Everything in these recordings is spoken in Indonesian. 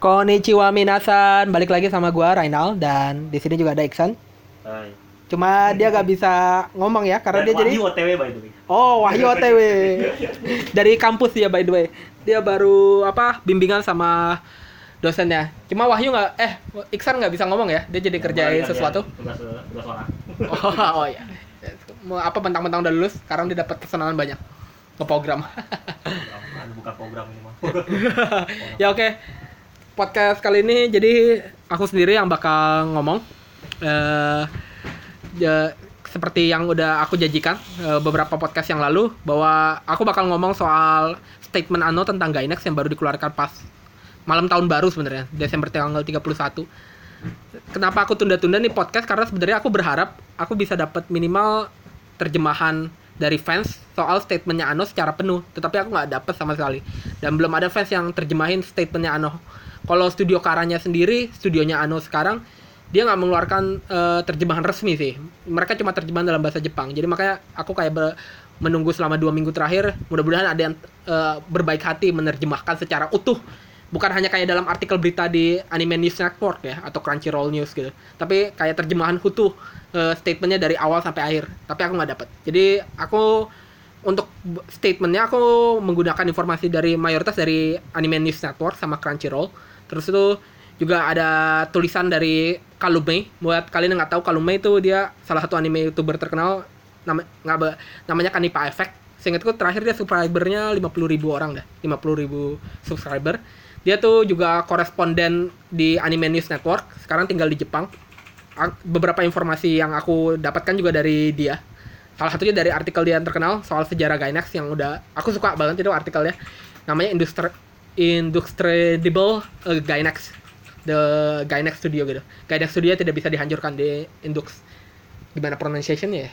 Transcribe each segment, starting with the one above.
Konnichiwa minasan, balik lagi sama gua Rainal dan di sini juga ada Iksan. Hai. Cuma dia gak bisa ngomong ya karena dia jadi Wahyu OTW by the way. Oh, Wahyu OTW. Dari kampus ya by the way. Dia baru apa? Bimbingan sama dosennya. Cuma Wahyu nggak eh Iksan nggak bisa ngomong ya. Dia jadi kerjain sesuatu. Tugas tugas orang. Oh, oh iya. Mau apa mentang-mentang udah lulus, sekarang dia dapat kesenangan banyak. Ke program. Bukan- program ini mah. ya oke. Podcast kali ini jadi aku sendiri yang bakal ngomong. Eh ya, seperti yang udah aku janjikan eh, beberapa podcast yang lalu bahwa aku bakal ngomong soal statement Ano tentang Gainax yang baru dikeluarkan pas malam tahun baru sebenarnya, Desember tanggal 31. Kenapa aku tunda-tunda nih podcast karena sebenarnya aku berharap aku bisa dapat minimal terjemahan dari fans soal statementnya Ano secara penuh, tetapi aku nggak dapet sama sekali. Dan belum ada fans yang terjemahin statementnya Ano. Kalau studio Karanya sendiri, studionya Ano sekarang, dia nggak mengeluarkan eh, terjemahan resmi sih. Mereka cuma terjemahan dalam bahasa Jepang. Jadi makanya aku kayak ber- menunggu selama dua minggu terakhir. Mudah-mudahan ada yang eh, berbaik hati menerjemahkan secara utuh. Bukan hanya kayak dalam artikel berita di Anime News Network ya atau Crunchyroll News gitu. Tapi kayak terjemahan utuh eh, statementnya dari awal sampai akhir. Tapi aku nggak dapat. Jadi aku untuk statementnya aku menggunakan informasi dari mayoritas dari Anime News Network sama Crunchyroll. Terus itu juga ada tulisan dari Kalume. Buat kalian yang nggak tahu Kalume itu dia salah satu anime youtuber terkenal nama nggak namanya Kanipa Effect. Seingatku terakhir dia subscribernya 50.000 ribu orang dah, 50.000 ribu subscriber. Dia tuh juga koresponden di Anime News Network. Sekarang tinggal di Jepang. Beberapa informasi yang aku dapatkan juga dari dia salah satunya dari artikel dia yang terkenal soal sejarah Gainax yang udah aku suka banget itu artikelnya namanya Industri Industriable uh, Gainax. The Gainax Studio gitu. Gainax Studio tidak bisa dihancurkan di Indux. Gimana pronunciationnya ya?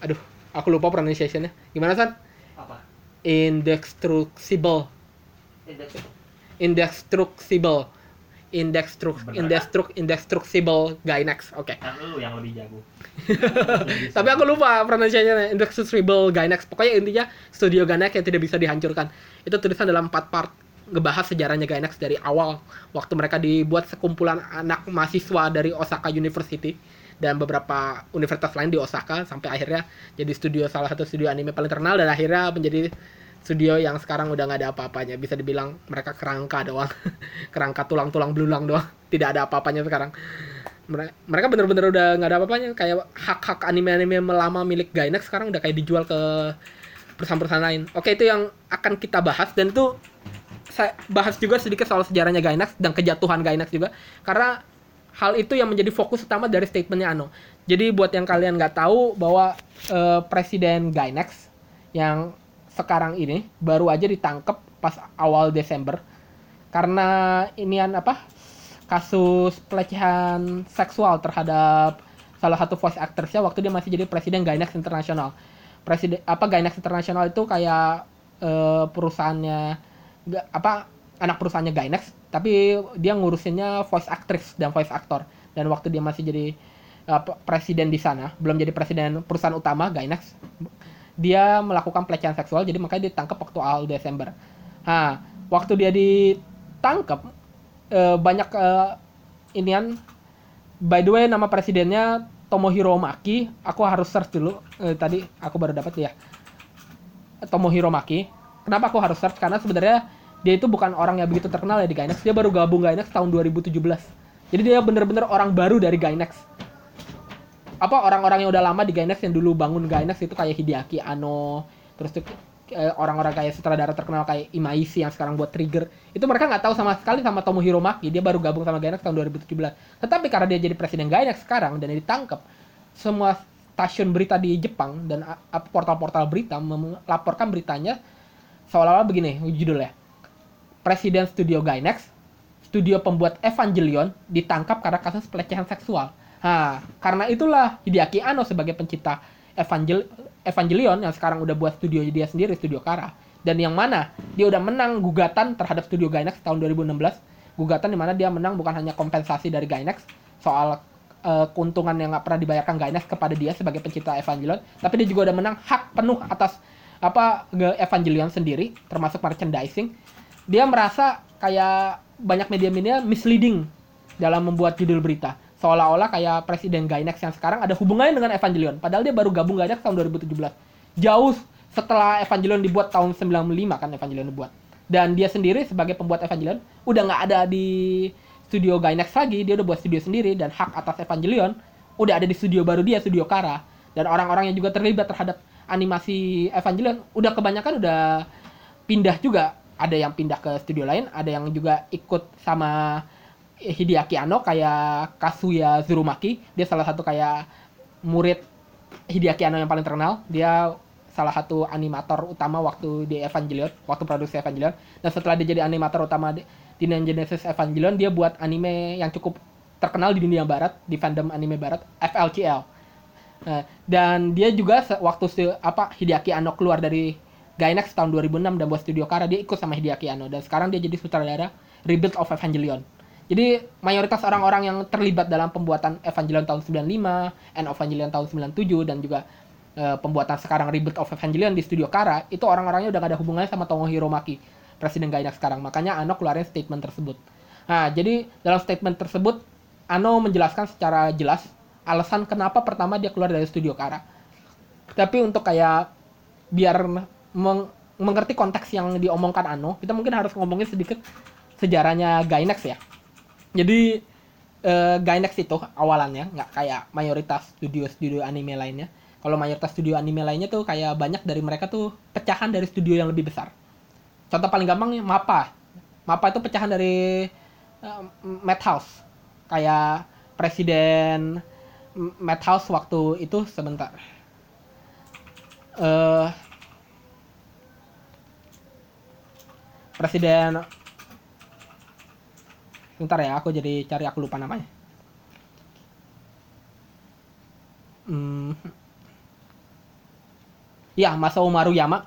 Aduh aku lupa pronunciationnya. Gimana san? Apa? indestructible. Indestructible. Indextruc Bener. indestruc indestructible Gainax. Oke. Kan lu yang lebih jago. tapi aku lupa pronunciation Indestructible Gainax. Pokoknya intinya studio Gainax yang tidak bisa dihancurkan. Itu tulisan dalam empat part ngebahas sejarahnya Gainax dari awal. Waktu mereka dibuat sekumpulan anak mahasiswa dari Osaka University dan beberapa universitas lain di Osaka sampai akhirnya jadi studio salah satu studio anime paling terkenal dan akhirnya menjadi studio yang sekarang udah nggak ada apa-apanya. Bisa dibilang mereka kerangka doang. Kerangka tulang-tulang belulang doang. Tidak ada apa-apanya sekarang. Mere- mereka bener-bener udah nggak ada apa-apanya. Kayak hak-hak anime-anime lama milik Gainax sekarang udah kayak dijual ke perusahaan-perusahaan lain. Oke itu yang akan kita bahas dan itu saya bahas juga sedikit soal sejarahnya Gainax dan kejatuhan Gainax juga karena hal itu yang menjadi fokus utama dari statementnya Ano. Jadi buat yang kalian nggak tahu bahwa eh, presiden Gainax yang sekarang ini baru aja ditangkap pas awal Desember karena inian apa kasus pelecehan seksual terhadap salah satu voice actorsnya waktu dia masih jadi presiden Gainax International. Presiden apa Gainax International itu kayak eh, perusahaannya apa anak perusahaannya Gainax tapi dia ngurusinnya voice actress dan voice actor dan waktu dia masih jadi apa, presiden di sana belum jadi presiden perusahaan utama Gainax dia melakukan pelecehan seksual jadi makanya ditangkap waktu awal Desember. Nah, waktu dia ditangkap eh, banyak eh, inian by the way nama presidennya Tomohiro Maki aku harus search dulu Eh, tadi aku baru dapat ya Tomohiro Maki kenapa aku harus search? Karena sebenarnya dia itu bukan orang yang begitu terkenal ya di Gainax. Dia baru gabung Gainax tahun 2017 jadi dia bener-bener orang baru dari Gainax. Apa orang-orang yang udah lama di Gainax yang dulu bangun Gainax itu kayak Hideaki Anno terus tuh eh, orang-orang kayak sutradara terkenal kayak Imaishi yang sekarang buat Trigger. Itu mereka nggak tahu sama sekali sama Tomohiro Maki dia baru gabung sama Gainax tahun 2017 tetapi karena dia jadi presiden Gainax sekarang dan dia ditangkap semua stasiun berita di Jepang dan portal-portal berita melaporkan beritanya seolah-olah begini judulnya Presiden Studio Gainax studio pembuat Evangelion ditangkap karena kasus pelecehan seksual. Nah, karena itulah Hideaki Anno sebagai pencipta Evangel Evangelion yang sekarang udah buat studio dia sendiri, Studio Kara. Dan yang mana dia udah menang gugatan terhadap Studio Gainax tahun 2016. Gugatan di mana dia menang bukan hanya kompensasi dari Gainax soal eh, keuntungan yang nggak pernah dibayarkan Gainax kepada dia sebagai pencipta Evangelion, tapi dia juga udah menang hak penuh atas apa Ge- Evangelion sendiri, termasuk merchandising. Dia merasa kayak banyak media-media misleading dalam membuat judul berita. Seolah-olah kayak Presiden Gainax yang sekarang ada hubungannya dengan Evangelion. Padahal dia baru gabung Gainax tahun 2017. Jauh setelah Evangelion dibuat tahun 95 kan Evangelion dibuat. Dan dia sendiri sebagai pembuat Evangelion udah nggak ada di studio Gainax lagi, dia udah buat studio sendiri dan hak atas Evangelion udah ada di studio baru dia, studio Kara. Dan orang-orang yang juga terlibat terhadap animasi Evangelion udah kebanyakan udah pindah juga. Ada yang pindah ke studio lain, ada yang juga ikut sama Hideaki Anno kayak Kazuya Zurumaki. Dia salah satu kayak murid Hideaki Anno yang paling terkenal. Dia salah satu animator utama waktu di Evangelion, waktu produksi Evangelion. Dan setelah dia jadi animator utama di, Neon Genesis Evangelion, dia buat anime yang cukup terkenal di dunia barat, di fandom anime barat, FLCL. Nah, dan dia juga waktu apa Hideaki Anno keluar dari Gainax tahun 2006 dan buat studio Kara, dia ikut sama Hideaki Anno dan sekarang dia jadi sutradara Rebuild of Evangelion. Jadi mayoritas orang-orang yang terlibat dalam pembuatan Evangelion tahun 95, End of Evangelion tahun 97 dan juga eh, pembuatan sekarang Rebuild of Evangelion di studio Kara itu orang-orangnya udah gak ada hubungannya sama Tomohiro Maki, presiden Gainax sekarang. Makanya Ano keluarin statement tersebut. Nah, jadi dalam statement tersebut Ano menjelaskan secara jelas alasan kenapa pertama dia keluar dari studio Kara. Tapi untuk kayak biar meng- mengerti konteks yang diomongkan Ano, kita mungkin harus ngomongin sedikit sejarahnya Gainax ya. Jadi eh, Gainax itu awalannya nggak kayak mayoritas studio-studio anime lainnya. Kalau mayoritas studio anime lainnya tuh kayak banyak dari mereka tuh pecahan dari studio yang lebih besar. Contoh paling gampang nih Mappa. Mappa itu pecahan dari eh, Madhouse. Kayak presiden Madhouse waktu itu sebentar. Eh presiden Bentar ya, aku jadi cari aku lupa namanya. Hmm. Ya, Masao Maruyama.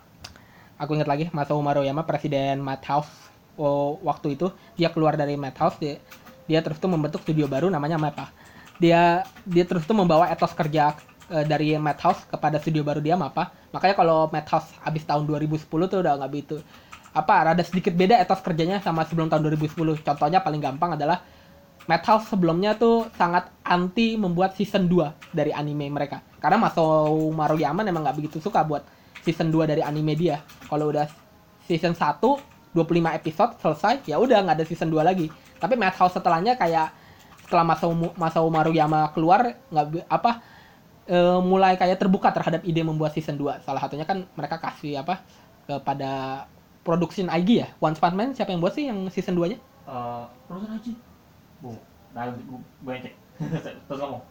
Aku ingat lagi, Masao Maruyama, presiden Madhouse. Oh, waktu itu dia keluar dari Madhouse, dia, dia terus tuh membentuk studio baru namanya Mappa. Dia dia terus tuh membawa etos kerja eh, dari Madhouse kepada studio baru dia Mappa. Makanya kalau Madhouse habis tahun 2010 tuh udah nggak begitu apa rada sedikit beda etos kerjanya sama sebelum tahun 2010. Contohnya paling gampang adalah Madhouse sebelumnya tuh sangat anti membuat season 2 dari anime mereka. Karena Masao Maruyama memang nggak begitu suka buat season 2 dari anime dia. Kalau udah season 1 25 episode selesai, ya udah nggak ada season 2 lagi. Tapi Madhouse setelahnya kayak setelah Masao Masao Maruyama keluar nggak apa eh, mulai kayak terbuka terhadap ide membuat season 2. Salah satunya kan mereka kasih apa kepada production IG ya. One Punch Man siapa yang buat sih yang season 2-nya? Eh, Produsen Haji. Bu, nah, bu, bu yang cek. Terus ngomong.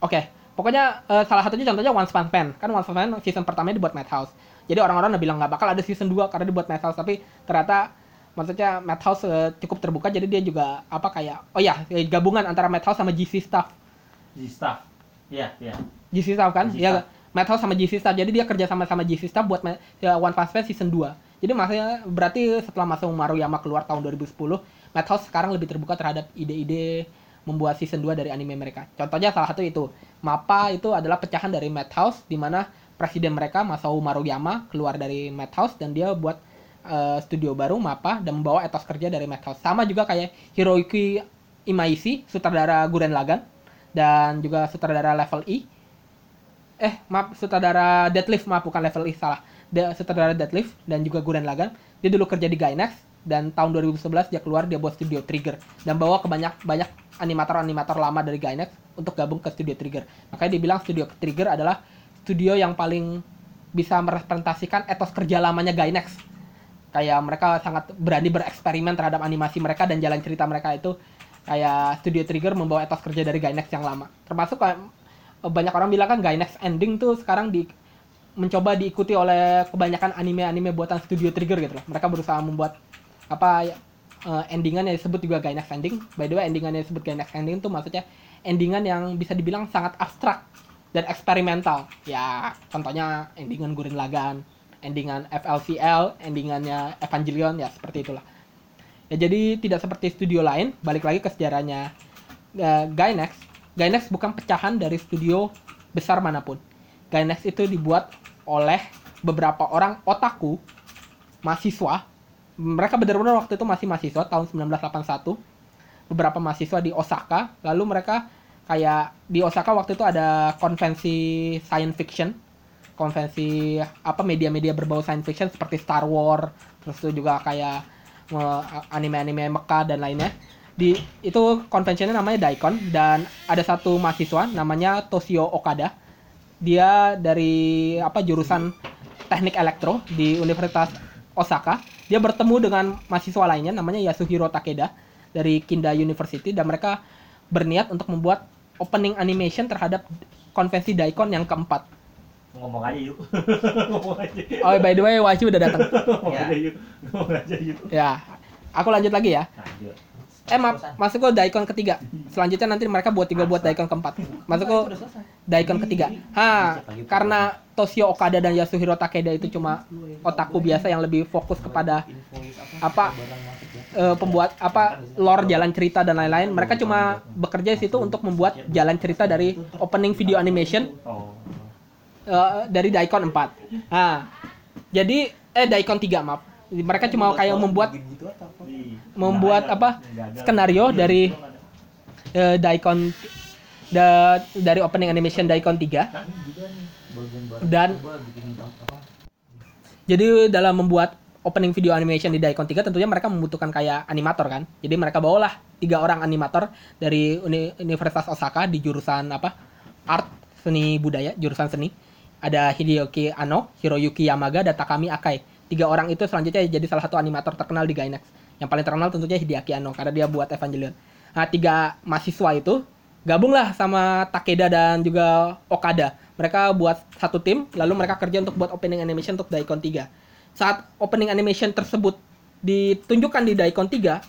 Oke, pokoknya eh, salah satunya contohnya One Punch Man. Kan One Punch Man season pertamanya dibuat Madhouse. Jadi orang-orang udah bilang nggak bakal ada season 2 karena dibuat Madhouse, tapi ternyata maksudnya Madhouse eh, cukup terbuka jadi dia juga apa kayak oh ya gabungan antara Madhouse sama GC Staff. Di staff. Iya, iya. GC Staff kan? GC Ya Staff. Madhouse sama GC Staff. Jadi dia kerja sama sama GC Staff buat ya, One Punch Man season 2. Jadi maksudnya berarti setelah masuk Maruyama keluar tahun 2010, Madhouse sekarang lebih terbuka terhadap ide-ide membuat season 2 dari anime mereka. Contohnya salah satu itu. Mappa itu adalah pecahan dari Madhouse di mana presiden mereka Masao Maruyama keluar dari Madhouse dan dia buat eh, studio baru Mappa dan membawa etos kerja dari Madhouse. Sama juga kayak Hiroyuki Imaishi, sutradara Guren Lagann dan juga sutradara Level E. Eh maaf sutradara Deadlift maaf bukan level E salah. Dia sutradara Deadlift dan juga Guren Lagann. Dia dulu kerja di Gainax dan tahun 2011 dia keluar dia buat studio Trigger. Dan bawa ke banyak banyak animator-animator lama dari Gainax untuk gabung ke studio Trigger. Makanya dibilang studio Trigger adalah studio yang paling bisa merepresentasikan etos kerja lamanya Gainax kayak mereka sangat berani bereksperimen terhadap animasi mereka dan jalan cerita mereka itu kayak Studio Trigger membawa etos kerja dari Gainax yang lama termasuk kayak banyak orang bilang kan Gainax ending tuh sekarang di mencoba diikuti oleh kebanyakan anime-anime buatan Studio Trigger gitu loh. Mereka berusaha membuat apa ya, eh, endingan yang disebut juga Gainax ending. By the way, endingan yang disebut Gainax ending tuh maksudnya endingan yang bisa dibilang sangat abstrak dan eksperimental. Ya, contohnya endingan Gurren Lagann, endingan FLCL, endingannya Evangelion ya seperti itulah. Ya jadi tidak seperti studio lain, balik lagi ke sejarahnya eh, Gainax. Gainax bukan pecahan dari studio besar mana pun. Gainax itu dibuat oleh beberapa orang otaku, mahasiswa, mereka benar-benar waktu itu masih mahasiswa tahun 1981 beberapa mahasiswa di Osaka lalu mereka kayak di Osaka waktu itu ada konvensi science fiction konvensi apa media-media berbau science fiction seperti Star Wars terus itu juga kayak anime-anime Mecha dan lainnya. Di itu konvensinya namanya Daikon dan ada satu mahasiswa namanya Toshio Okada. Dia dari apa jurusan teknik elektro di Universitas Osaka. Dia bertemu dengan mahasiswa lainnya namanya Yasuhiro Takeda dari Kinda University dan mereka berniat untuk membuat opening animation terhadap konvensi Daikon yang keempat. Ngomong aja yuk. Ngomong aja. Oh by the way Wachi udah datang. Ngomong Ya. aja yuk. Ngomong aja yuk. Ya, aku lanjut lagi ya. Lanjut. Eh maaf, masuk ke Daikon ketiga. Selanjutnya nanti mereka buat tinggal buat Daikon keempat. Masuk selesai. Daikon ketiga. Ha, karena Toshio Okada dan Yasuhiro Takeda itu cuma otaku biasa yang lebih fokus kepada apa eh, pembuat apa lore jalan cerita dan lain-lain. Mereka cuma bekerja di situ untuk membuat jalan cerita dari opening video animation Eh, dari Daikon 4. Nah, jadi eh Daikon 3 maaf. Mereka cuma kayak membuat gitu? Ih, Membuat apa? Skenario dari- eh, Daikon da- dari opening animation Daikon 3 Kan juga nih bagian barat Dan-? Jadi dalam membuat opening video animation di Daikon 3 tentunya mereka membutuhkan kayak animator kan. Jadi mereka bawalah tiga orang animator dari Uni- Universitas Osaka di jurusan apa? Art, seni budaya, jurusan seni. Ada Hideyoki Ano, Hiroyuki Yamaga, dan Takami Akai. Tiga orang itu selanjutnya jadi salah satu animator terkenal di Gainax. Yang paling terkenal tentunya Hideaki Ano karena dia buat Evangelion. Nah, tiga mahasiswa itu gabunglah sama Takeda dan juga Okada. Mereka buat satu tim, lalu mereka kerja untuk buat opening animation untuk Daikon 3. Saat opening animation tersebut ditunjukkan di Daikon 3,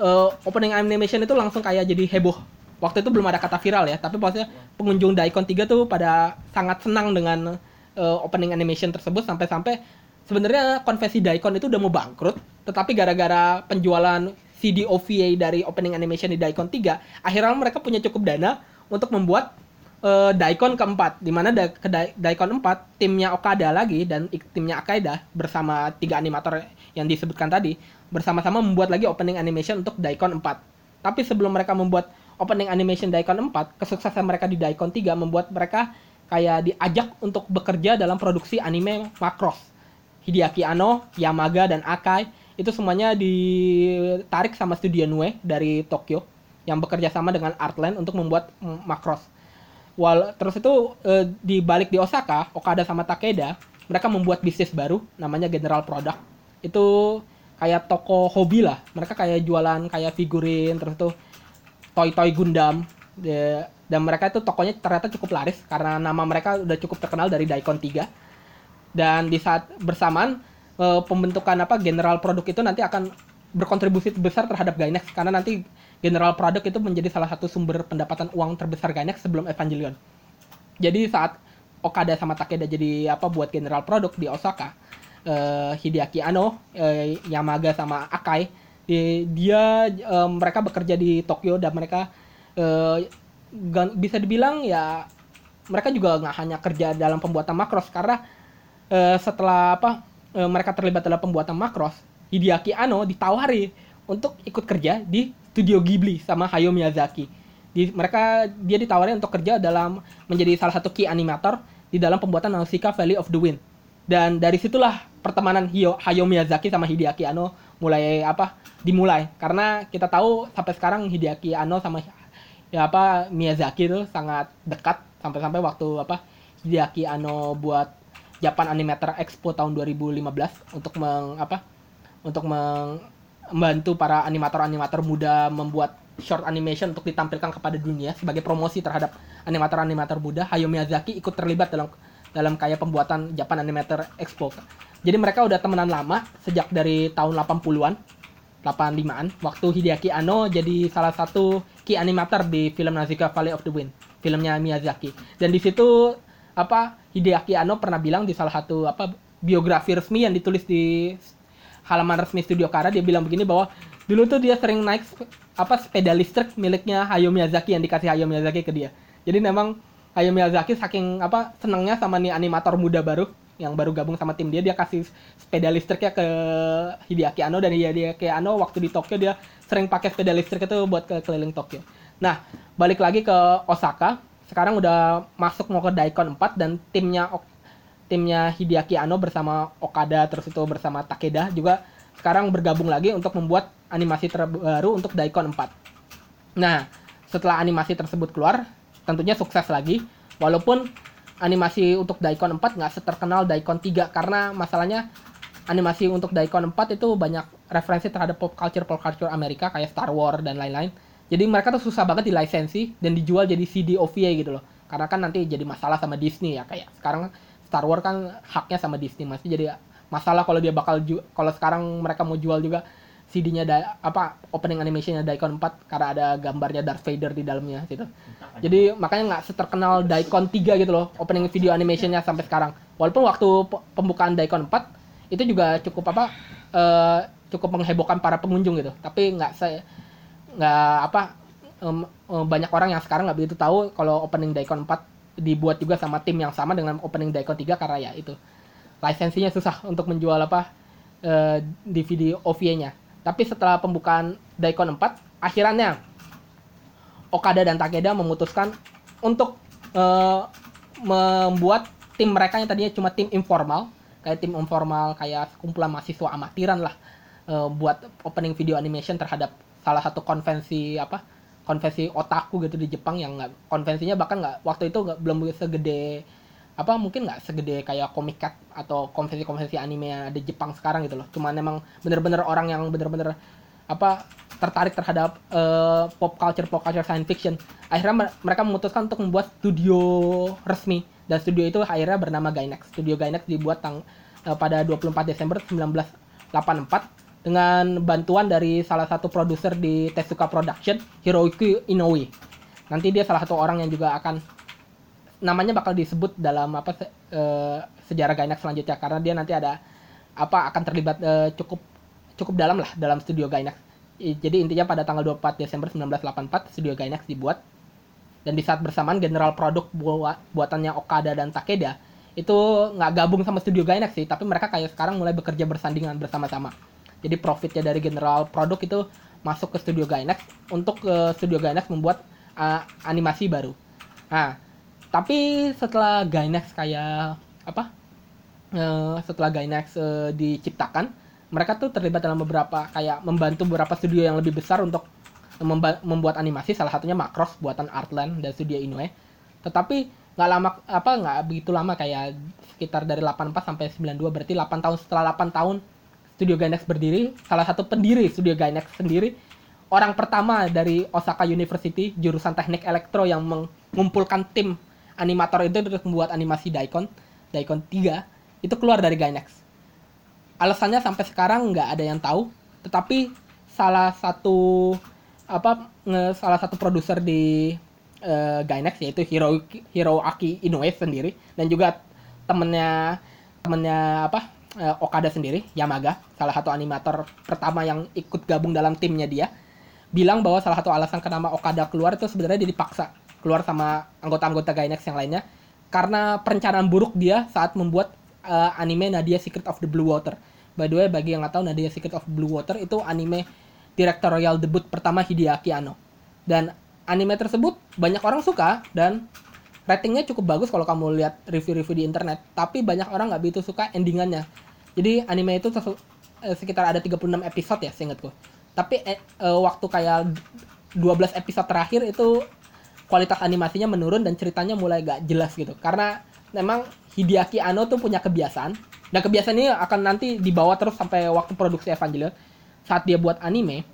eh, opening animation itu langsung kayak jadi heboh. Waktu itu belum ada kata viral ya, tapi maksudnya pengunjung Daikon 3 tuh pada sangat senang dengan eh, opening animation tersebut sampai-sampai sebenarnya konvensi Daikon itu udah mau bangkrut, tetapi gara-gara penjualan CD OVA dari opening animation di Daikon 3, akhirnya mereka punya cukup dana untuk membuat eh, Daikon keempat, di mana da- ke Da- Daikon 4 timnya Okada lagi dan timnya Akaida bersama tiga animator yang disebutkan tadi bersama-sama membuat lagi opening animation untuk Daikon 4. Tapi sebelum mereka membuat opening animation Daikon 4, kesuksesan mereka di Daikon 3 membuat mereka kayak diajak untuk bekerja dalam produksi anime Macross. Hideaki Anno, Yamaga, dan Akai itu semuanya ditarik sama studio Nue dari Tokyo yang bekerja sama dengan Artland untuk membuat Macross. Wal terus itu eh, di balik di Osaka, Okada sama Takeda, mereka membuat bisnis baru namanya General Product. Itu kayak toko hobi lah. Mereka kayak jualan kayak figurin terus tuh toy-toy Gundam. De- dan mereka itu tokonya ternyata cukup laris karena nama mereka udah cukup terkenal dari Daikon 3 dan di saat bersamaan eh, pembentukan apa general produk itu nanti akan berkontribusi besar terhadap Gainax karena nanti general produk itu menjadi salah satu sumber pendapatan uang terbesar Gainax sebelum Evangelion. Jadi saat Okada sama Takeda jadi apa buat general produk di Osaka, eh, Hideaki Anno, eh, Yamaga sama Akai, di- dia eh, mereka bekerja di Tokyo dan mereka eh, gan- bisa dibilang ya mereka juga nggak hanya kerja dalam pembuatan makros karena eh, setelah apa eh, mereka terlibat dalam pembuatan makros Hideaki Anno ditawari untuk ikut kerja di studio Ghibli sama Hayao Miyazaki. Di, mereka dia ditawari untuk kerja dalam menjadi salah satu key animator di dalam pembuatan Nausicaa Valley of the Wind. Dan dari situlah pertemanan Hayao Miyazaki sama Hideaki Anno mulai apa dimulai. Karena kita tahu sampai sekarang Hideaki Anno sama ya apa Miyazaki itu sangat dekat sampai-sampai waktu apa Hideaki Anno buat Japan Animator Expo tahun 2015 untuk meng apa untuk meng- membantu para animator-animator muda membuat short animation untuk ditampilkan kepada dunia sebagai promosi terhadap animator-animator muda. Hayao Miyazaki ikut terlibat dalam dalam kayak pembuatan Japan Animator Expo. Jadi mereka udah temenan lama sejak dari tahun 80-an 85-an waktu Hideaki Anno jadi salah satu key animator di film Nausicaa Valley of the Wind, filmnya Miyazaki. Dan di situ apa Hideaki Anno pernah bilang di salah satu apa biografi resmi yang ditulis di halaman resmi Studio Kara dia bilang begini bahwa dulu tuh dia sering naik apa sepeda listrik miliknya Hayao Miyazaki yang dikasih Hayao Miyazaki ke dia. Jadi memang Hayao Miyazaki saking apa senangnya sama nih animator muda baru yang baru gabung sama tim dia dia kasih sepeda listriknya ke Hideaki Anno dan Hideaki Anno waktu di Tokyo dia sering pakai sepeda listrik itu buat ke keliling Tokyo. Nah, balik lagi ke Osaka. Sekarang udah masuk mau ke Daikon 4 dan timnya timnya Hideaki Anno bersama Okada terus itu bersama Takeda juga sekarang bergabung lagi untuk membuat animasi terbaru untuk Daikon 4. Nah, setelah animasi tersebut keluar, tentunya sukses lagi. Walaupun animasi untuk Daikon 4 nggak seterkenal Daikon 3 karena masalahnya animasi untuk Daikon 4 itu banyak referensi terhadap pop culture pop culture Amerika kayak Star Wars dan lain-lain. Jadi mereka tuh susah banget dilisensi dan dijual jadi CD OVA gitu loh. Karena kan nanti jadi masalah sama Disney ya kayak sekarang Star Wars kan haknya sama Disney masih jadi masalah kalau dia bakal kalau sekarang mereka mau jual juga CD-nya da- apa opening animation-nya Daikon 4 karena ada gambarnya Darth Vader di dalamnya gitu. Jadi makanya nggak seterkenal Daikon 3 gitu loh, opening video animation-nya sampai sekarang. Walaupun waktu pe- pembukaan Daikon 4 itu juga cukup apa eh, cukup menghebohkan para pengunjung gitu. Tapi nggak se nggak apa em, em, banyak orang yang sekarang nggak begitu tahu kalau opening Daikon 4 dibuat juga sama tim yang sama dengan opening Daikon 3 karena ya itu lisensinya susah untuk menjual apa eh, DVD OVA-nya. Tapi setelah pembukaan Daikon 4, akhirannya Okada dan Takeda memutuskan untuk eh, membuat tim mereka yang tadinya cuma tim informal, kayak tim informal kayak kumpulan mahasiswa amatiran lah eh, buat opening video animation terhadap salah satu konvensi apa konvensi otaku gitu di Jepang yang nggak konvensinya bahkan nggak waktu itu nggak belum segede apa mungkin nggak segede kayak Comic Cat atau konvensi-konvensi anime yang ada di Jepang sekarang gitu loh. Cuman emang bener-bener orang yang bener-bener apa tertarik terhadap eh, pop culture pop culture science fiction. Akhirnya mer- mereka memutuskan untuk membuat studio resmi dan studio itu akhirnya bernama Gainax. Studio Gainax dibuat tang eh, pada 24 Desember 1984 dengan bantuan dari salah satu produser di Tezuka Production, Hiroyuki Inoue. Nanti dia salah satu orang yang juga akan namanya bakal disebut dalam apa se- eh, sejarah Gainax selanjutnya karena dia nanti ada apa akan terlibat eh, cukup cukup dalam lah dalam studio Gainax. Jadi intinya pada tanggal 24 Desember 1984 studio Gainax dibuat dan di saat bersamaan general produk buat buatannya Okada dan Takeda itu nggak gabung sama studio Gainax sih, tapi mereka kayak sekarang mulai bekerja bersandingan bersama-sama. Jadi profitnya dari general produk itu masuk ke studio Gainax untuk ke studio Gainax membuat uh, animasi baru. Nah, tapi setelah Gainax kayak apa? eh, setelah Gainax eh, diciptakan, mereka tuh terlibat dalam beberapa kayak membantu beberapa studio yang lebih besar untuk membuat animasi salah satunya Macross buatan Artland dan studio Inoue. Tetapi nggak lama apa nggak begitu lama kayak sekitar dari 84 sampai 92 berarti 8 tahun setelah 8 tahun studio Gainax berdiri, salah satu pendiri studio Gainax sendiri orang pertama dari Osaka University jurusan teknik elektro yang mengumpulkan tim animator itu untuk membuat animasi Daikon, Daikon 3 itu keluar dari Gainax. Alasannya sampai sekarang nggak ada yang tahu, tetapi salah satu apa salah satu produser di eh, Gainax yaitu Hiroaki, Hiroaki Inoue sendiri dan juga temennya temennya apa eh, Okada sendiri Yamaga salah satu animator pertama yang ikut gabung dalam timnya dia bilang bahwa salah satu alasan kenapa Okada keluar itu sebenarnya dia dipaksa keluar sama anggota-anggota Gainax yang lainnya karena perencanaan buruk dia saat membuat eh, anime Nadia Secret of the Blue Water. By the way, bagi yang nggak tahu Nadia Secret of Blue Water itu anime directorial debut pertama Hideaki Anno. Dan anime tersebut banyak orang suka dan ratingnya cukup bagus kalau kamu lihat review-review di internet. Tapi banyak orang nggak begitu suka endingannya. Jadi anime itu eh, sekitar ada 36 episode ya seingatku. Tapi eh, eh, waktu kayak 12 episode terakhir itu kualitas animasinya menurun dan ceritanya mulai gak jelas gitu. Karena memang Hideaki Anno tuh punya kebiasaan. Dan kebiasaan ini akan nanti dibawa terus sampai waktu produksi Evangelion. Saat dia buat anime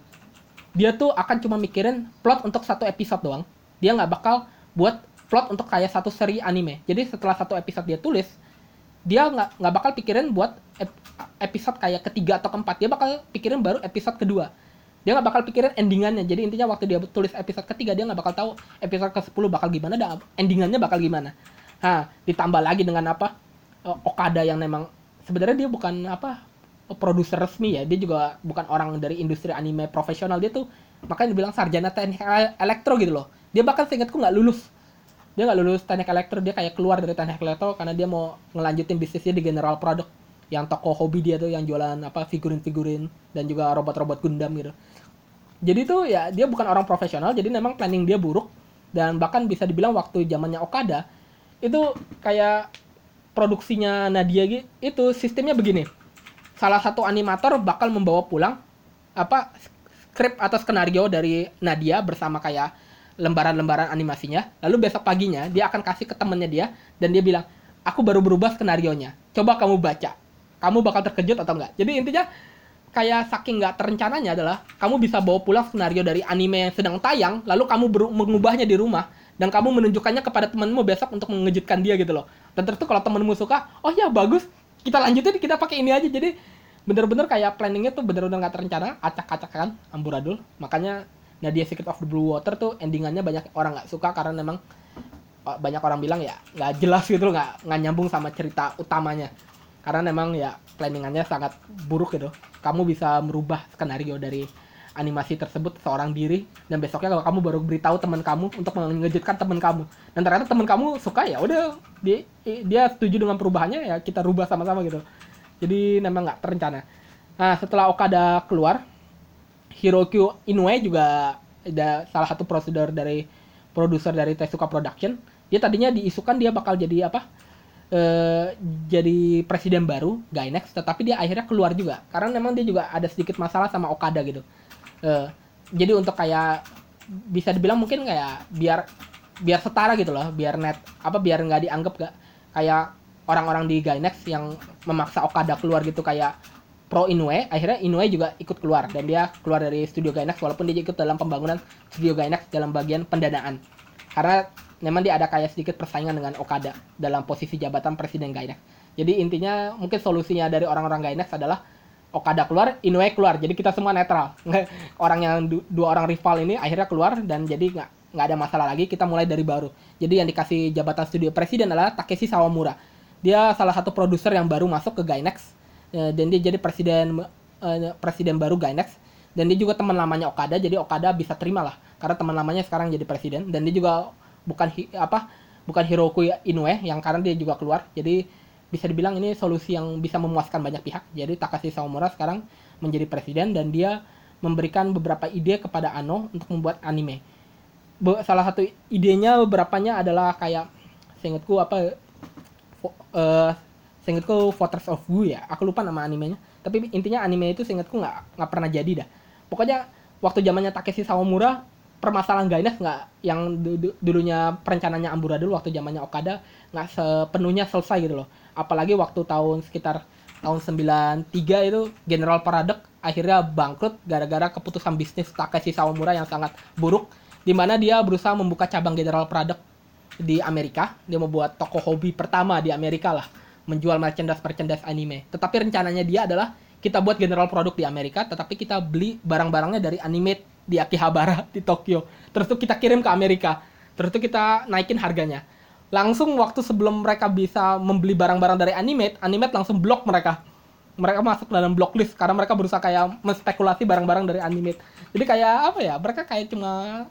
dia tuh akan cuma mikirin plot untuk satu episode doang. Dia nggak bakal buat plot untuk kayak satu seri anime. Jadi setelah satu episode dia tulis dia nggak nggak bakal pikirin buat ep- episode kayak ketiga atau keempat. Dia bakal pikirin baru episode kedua dia nggak bakal pikirin endingannya. Jadi intinya waktu dia tulis episode ketiga dia nggak bakal tahu episode ke 10 bakal gimana dan endingannya bakal gimana. Nah ditambah lagi dengan apa? Eh, Okada yang memang sebenarnya dia bukan apa produser resmi ya. Dia juga bukan orang dari industri anime profesional. Dia tuh makanya dibilang sarjana teknik ele- elektro gitu loh. Dia bahkan seingatku nggak lulus. Dia nggak lulus teknik elektro. Dia kayak keluar dari teknik elektro karena dia mau ngelanjutin bisnisnya di general product. Yang toko hobi dia tuh yang jualan apa figurin-figurin dan juga robot-robot Gundam gitu jadi tuh ya dia bukan orang profesional jadi memang planning dia buruk. Dan bahkan bisa dibilang waktu zamannya Okada itu kayak produksinya Nadia gitu itu sistemnya begini. Salah satu animator bakal membawa pulang apa skrip atau skenario dari Nadia bersama kayak lembaran-lembaran animasinya. Lalu besok paginya dia akan kasih ke temennya dia dan dia bilang aku baru berubah skenario nya coba kamu baca. Kamu bakal terkejut atau enggak? Jadi intinya kayak saking nggak terencananya adalah kamu bisa bawa pulang skenario dari anime yang sedang tayang lalu kamu mengubahnya di rumah dan kamu menunjukkannya kepada temenmu besok untuk mengejutkan dia gitu loh. Dan tentu kalau temenmu suka oh ya bagus kita lanjutin kita pakai ini aja. Jadi bener-bener kayak planningnya tuh bener-bener nggak terencana acak-acak kan amburadul. Makanya Nadia Secret of the Blue Water tuh endingannya banyak orang nggak suka karena memang uh, banyak orang bilang ya nggak jelas gitu loh nggak nyambung sama cerita utamanya. Karena memang ya planningannya sangat buruk gitu. Kamu bisa merubah skenario dari animasi tersebut seorang diri dan besoknya kalau kamu baru beritahu teman kamu untuk mengejutkan teman kamu. Dan ternyata teman kamu suka ya udah dia dia setuju dengan perubahannya ya kita rubah sama-sama gitu. Jadi memang nggak terencana. Nah setelah Okada keluar Hiroki Inoue juga ada salah satu prosedur dari produser dari Tezuka Production. Dia tadinya diisukan dia bakal jadi apa eh, jadi presiden baru Gainax tetapi dia akhirnya keluar juga. Karena memang dia juga ada sedikit masalah sama Okada gitu. Eh, jadi untuk kayak bisa dibilang mungkin kayak biar biar setara gitu loh biar net apa biar nggak dianggap gak kayak orang-orang di Gainax yang memaksa Okada keluar gitu kayak pro Inoue. Akhirnya Inoue juga ikut keluar dan dia keluar dari studio Gainax walaupun dia ikut dalam pembangunan studio Gainax dalam bagian pendanaan. Karena memang dia ada kayak sedikit persaingan dengan Okada dalam posisi jabatan presiden Gainax jadi intinya mungkin solusinya dari orang-orang Gainax adalah Okada keluar, Inoue keluar, jadi kita semua netral. orang yang du- dua orang rival ini akhirnya keluar dan jadi nggak nggak ada masalah lagi. Kita mulai dari baru. Jadi yang dikasih jabatan studio presiden adalah Takeshi Sawamura. Dia salah satu produser yang baru masuk ke Gainax eh, dan dia jadi presiden eh, presiden baru Gainax dan dia juga teman lamanya Okada. Jadi Okada bisa terima lah karena teman lamanya sekarang jadi presiden dan dia juga bukan hi- apa bukan Hiroku Inoue yang karena dia juga keluar. Jadi bisa dibilang ini solusi yang bisa memuaskan banyak pihak. Jadi Takashi Sawamura sekarang menjadi presiden dan dia memberikan beberapa ide kepada Ano untuk membuat anime. Be- salah satu idenya beberapanya adalah kayak seingatku apa eh seingatku Fortress of Wu ya. Aku lupa nama animenya. Tapi intinya anime itu seingatku nggak nggak pernah jadi dah. Pokoknya waktu zamannya Takeshi Sawamura permasalahan Gainax nggak yang du- du- dulunya perencananya amburadul waktu zamannya Okada nggak sepenuhnya selesai gitu loh. Apalagi waktu tahun sekitar tahun 93 itu General Paradox akhirnya bangkrut gara-gara keputusan bisnis Takeshi Sawamura yang sangat buruk di mana dia berusaha membuka cabang General Paradox di Amerika. Dia membuat toko hobi pertama di Amerika lah, menjual merchandise-merchandise anime. Tetapi rencananya dia adalah kita buat general produk di Amerika, tetapi kita beli barang-barangnya dari Animate di Akihabara di Tokyo. Terus tuh kita kirim ke Amerika. Terus tuh kita naikin harganya. Langsung waktu sebelum mereka bisa membeli barang-barang dari Animate, Animate langsung blok mereka. Mereka masuk dalam blocklist karena mereka berusaha kayak menspekulasi barang-barang dari Animate. Jadi kayak apa ya? Mereka kayak cuma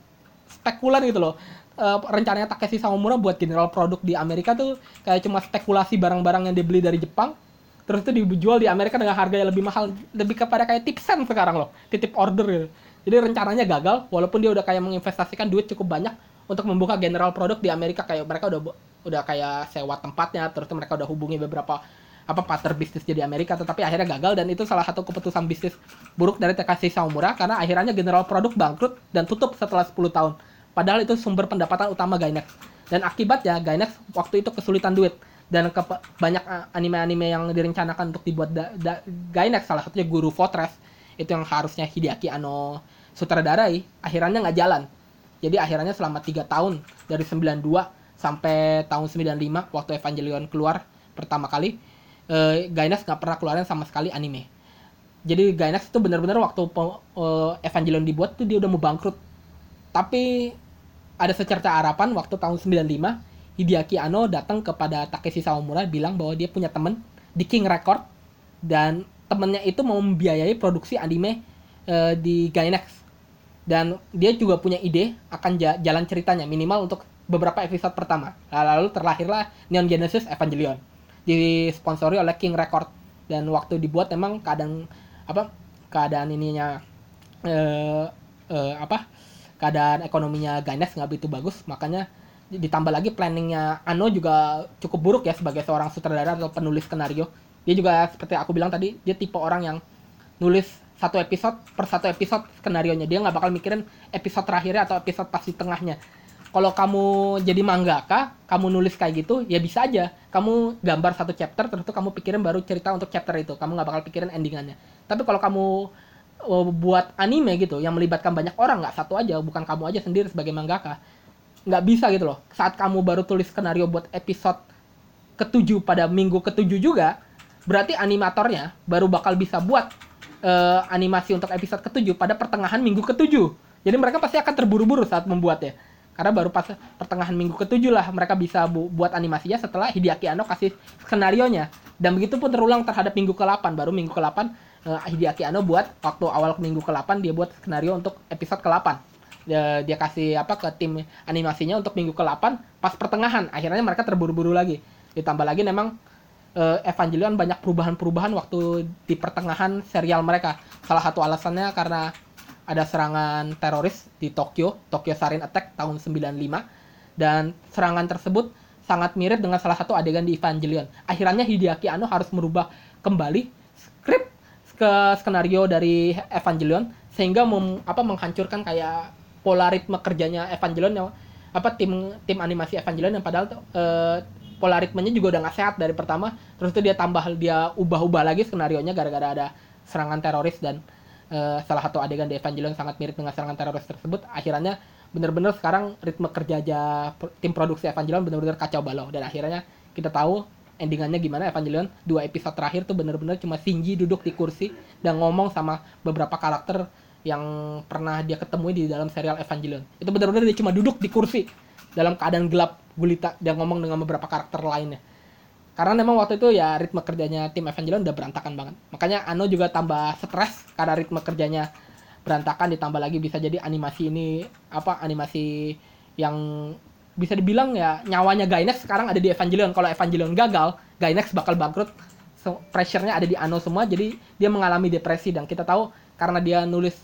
spekulan gitu loh. Eh, rencananya Takeshi Sawamura buat general produk di Amerika tuh kayak cuma spekulasi barang-barang yang dibeli dari Jepang terus itu dijual di Amerika dengan harga yang lebih mahal lebih kepada kayak tipsen sekarang loh titip order gitu. Jadi rencananya gagal walaupun dia udah kayak menginvestasikan duit cukup banyak untuk membuka general produk di Amerika kayak mereka udah udah kayak sewa tempatnya terus mereka udah hubungi beberapa apa partner bisnis jadi Amerika tetapi akhirnya gagal dan itu salah satu keputusan bisnis buruk dari Takashi Sawamura karena akhirnya general produk bangkrut dan tutup setelah 10 tahun. Padahal itu sumber pendapatan utama Gainax. Dan akibatnya Gainax waktu itu kesulitan duit dan ke banyak uh, anime-anime yang direncanakan untuk dibuat da, da, Gainax salah satunya Guru Fortress itu yang harusnya Hideaki Anno sutradarai akhirnya nggak jalan. Jadi akhirnya selama tiga tahun dari 92 sampai tahun 95 waktu Evangelion keluar pertama kali eh, Gainax nggak pernah keluarin sama sekali anime. Jadi Gainax itu benar-benar waktu eh, Evangelion dibuat tuh dia udah mau bangkrut. Tapi ada secerca harapan waktu tahun 95 Hideaki Anno datang kepada Takeshi Sawamura bilang bahwa dia punya temen di King Record dan temennya itu mau membiayai produksi anime eh, di Gainax dan dia juga punya ide akan ja- jalan ceritanya minimal untuk beberapa episode pertama. Lalu terlahirlah Neon Genesis Evangelion. Disponsori oleh King Record dan waktu dibuat memang keadaan apa keadaan ininya eh, eh, apa keadaan ekonominya Gainax nggak begitu bagus makanya ditambah lagi planningnya Ano juga cukup buruk ya sebagai seorang sutradara atau penulis skenario dia juga seperti aku bilang tadi dia tipe orang yang nulis satu episode per satu episode skenario nya dia nggak bakal mikirin episode terakhirnya atau episode pas di tengahnya kalau kamu jadi mangaka, kamu nulis kayak gitu, ya bisa aja. Kamu gambar satu chapter, terus tuh kamu pikirin baru cerita untuk chapter itu. Kamu nggak bakal pikirin endingannya. Tapi kalau kamu uh, buat anime gitu, yang melibatkan banyak orang, nggak satu aja, bukan kamu aja sendiri sebagai mangaka, nggak bisa gitu loh. Saat kamu baru tulis skenario buat episode ketujuh pada minggu ketujuh juga, berarti animatornya baru bakal bisa buat uh, animasi untuk episode ketujuh pada pertengahan minggu ketujuh. Jadi mereka pasti akan terburu-buru saat membuatnya karena baru pas pertengahan minggu ketujuh lah mereka bisa bu buat animasinya setelah Hideaki Anno kasih skenario nya dan begitu pun terulang terhadap minggu ke-8 baru minggu ke-8 uh, Hideaki Anno buat waktu awal minggu ke-8 dia buat skenario untuk episode ke-8 dia, dia kasih apa ke tim animasinya untuk minggu ke-8 pas pertengahan akhirnya mereka terburu-buru lagi. Ditambah lagi memang uh, Evangelion banyak perubahan-perubahan waktu di pertengahan serial mereka. Salah satu alasannya karena ada serangan teroris di Tokyo, Tokyo Sarin Attack tahun 95 dan serangan tersebut sangat mirip dengan salah satu adegan di Evangelion. Akhirnya Hideaki Anno harus merubah kembali skrip ke skenario dari Evangelion sehingga mem, apa menghancurkan kayak pola ritme kerjanya Evangelion yang apa tim tim animasi Evangelion yang padahal uh, pola ritmenya juga udah nggak sehat dari pertama. Terus itu dia tambah dia ubah-ubah lagi skenario nya gara-gara ada serangan teroris dan uh, salah satu adegan di Evangelion sangat mirip dengan serangan teroris tersebut. Akhirnya benar-benar sekarang ritme kerja aja tim produksi Evangelion benar-benar kacau balau. Dan akhirnya kita tahu endingannya gimana. Evangelion dua episode terakhir tuh benar-benar cuma Shinji duduk di kursi dan ngomong sama beberapa karakter yang pernah dia ketemui di dalam serial Evangelion. Itu benar-benar dia cuma duduk di kursi dalam keadaan gelap gulita. Dan ngomong dengan beberapa karakter lainnya. Karena memang waktu itu ya ritme kerjanya tim Evangelion udah berantakan banget. Makanya Ano juga tambah stres karena ritme kerjanya berantakan ditambah lagi bisa jadi animasi ini apa animasi yang bisa dibilang ya nyawanya Gainax sekarang ada di Evangelion. Kalau Evangelion gagal Gainax bakal bangkrut. So, pressure-nya ada di Ano semua jadi dia mengalami depresi. Dan kita tahu karena dia nulis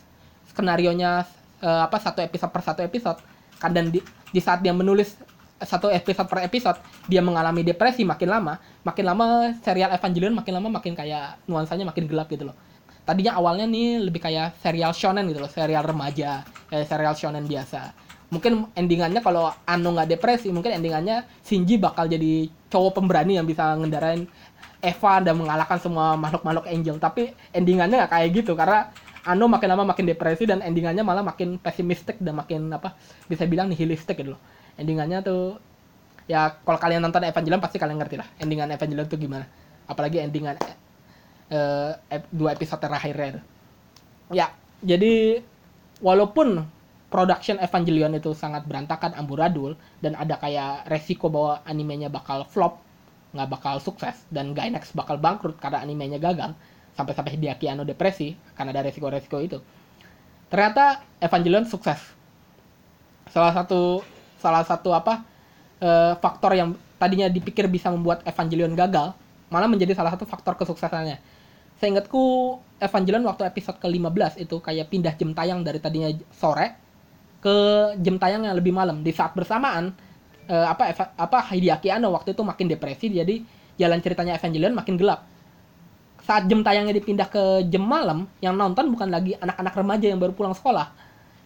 skenario nya uh, apa satu episode per satu episode. Kan dan di, di saat dia menulis satu episode per episode dia mengalami depresi makin lama makin lama serial Evangelion makin lama makin kayak nuansanya makin gelap gitu loh. Tadinya awalnya nih lebih kayak serial shonen gitu loh serial remaja kayak serial shonen biasa. Mungkin endingannya kalau Ano nggak depresi mungkin endingannya Shinji bakal jadi cowok pemberani yang bisa ngendarain Eva dan mengalahkan semua makhluk-makhluk angel. Tapi endingannya nggak kayak gitu karena Ano makin lama makin depresi dan endingannya malah makin pesimistik dan makin apa bisa bilang nihilistik gitu loh endingannya tuh ya kalau kalian nonton Evangelion pasti kalian ngerti lah endingan Evangelion tuh gimana apalagi endingan uh, dua episode terakhirnya itu. ya jadi walaupun production Evangelion itu sangat berantakan amburadul dan ada kayak resiko bahwa animenya bakal flop nggak bakal sukses dan Gainax bakal bangkrut karena animenya gagal sampai-sampai Hideaki Anno depresi karena ada resiko-resiko itu ternyata Evangelion sukses salah satu salah satu apa uh, faktor yang tadinya dipikir bisa membuat Evangelion gagal malah menjadi salah satu faktor kesuksesannya. Seingatku Evangelion waktu episode ke-15 itu kayak pindah jam tayang dari tadinya sore ke jam tayang yang lebih malam. Di saat bersamaan uh, apa apa Hideaki Anno waktu itu makin depresi jadi jalan ceritanya Evangelion makin gelap. Saat jam tayangnya dipindah ke jam malam, yang nonton bukan lagi anak-anak remaja yang baru pulang sekolah,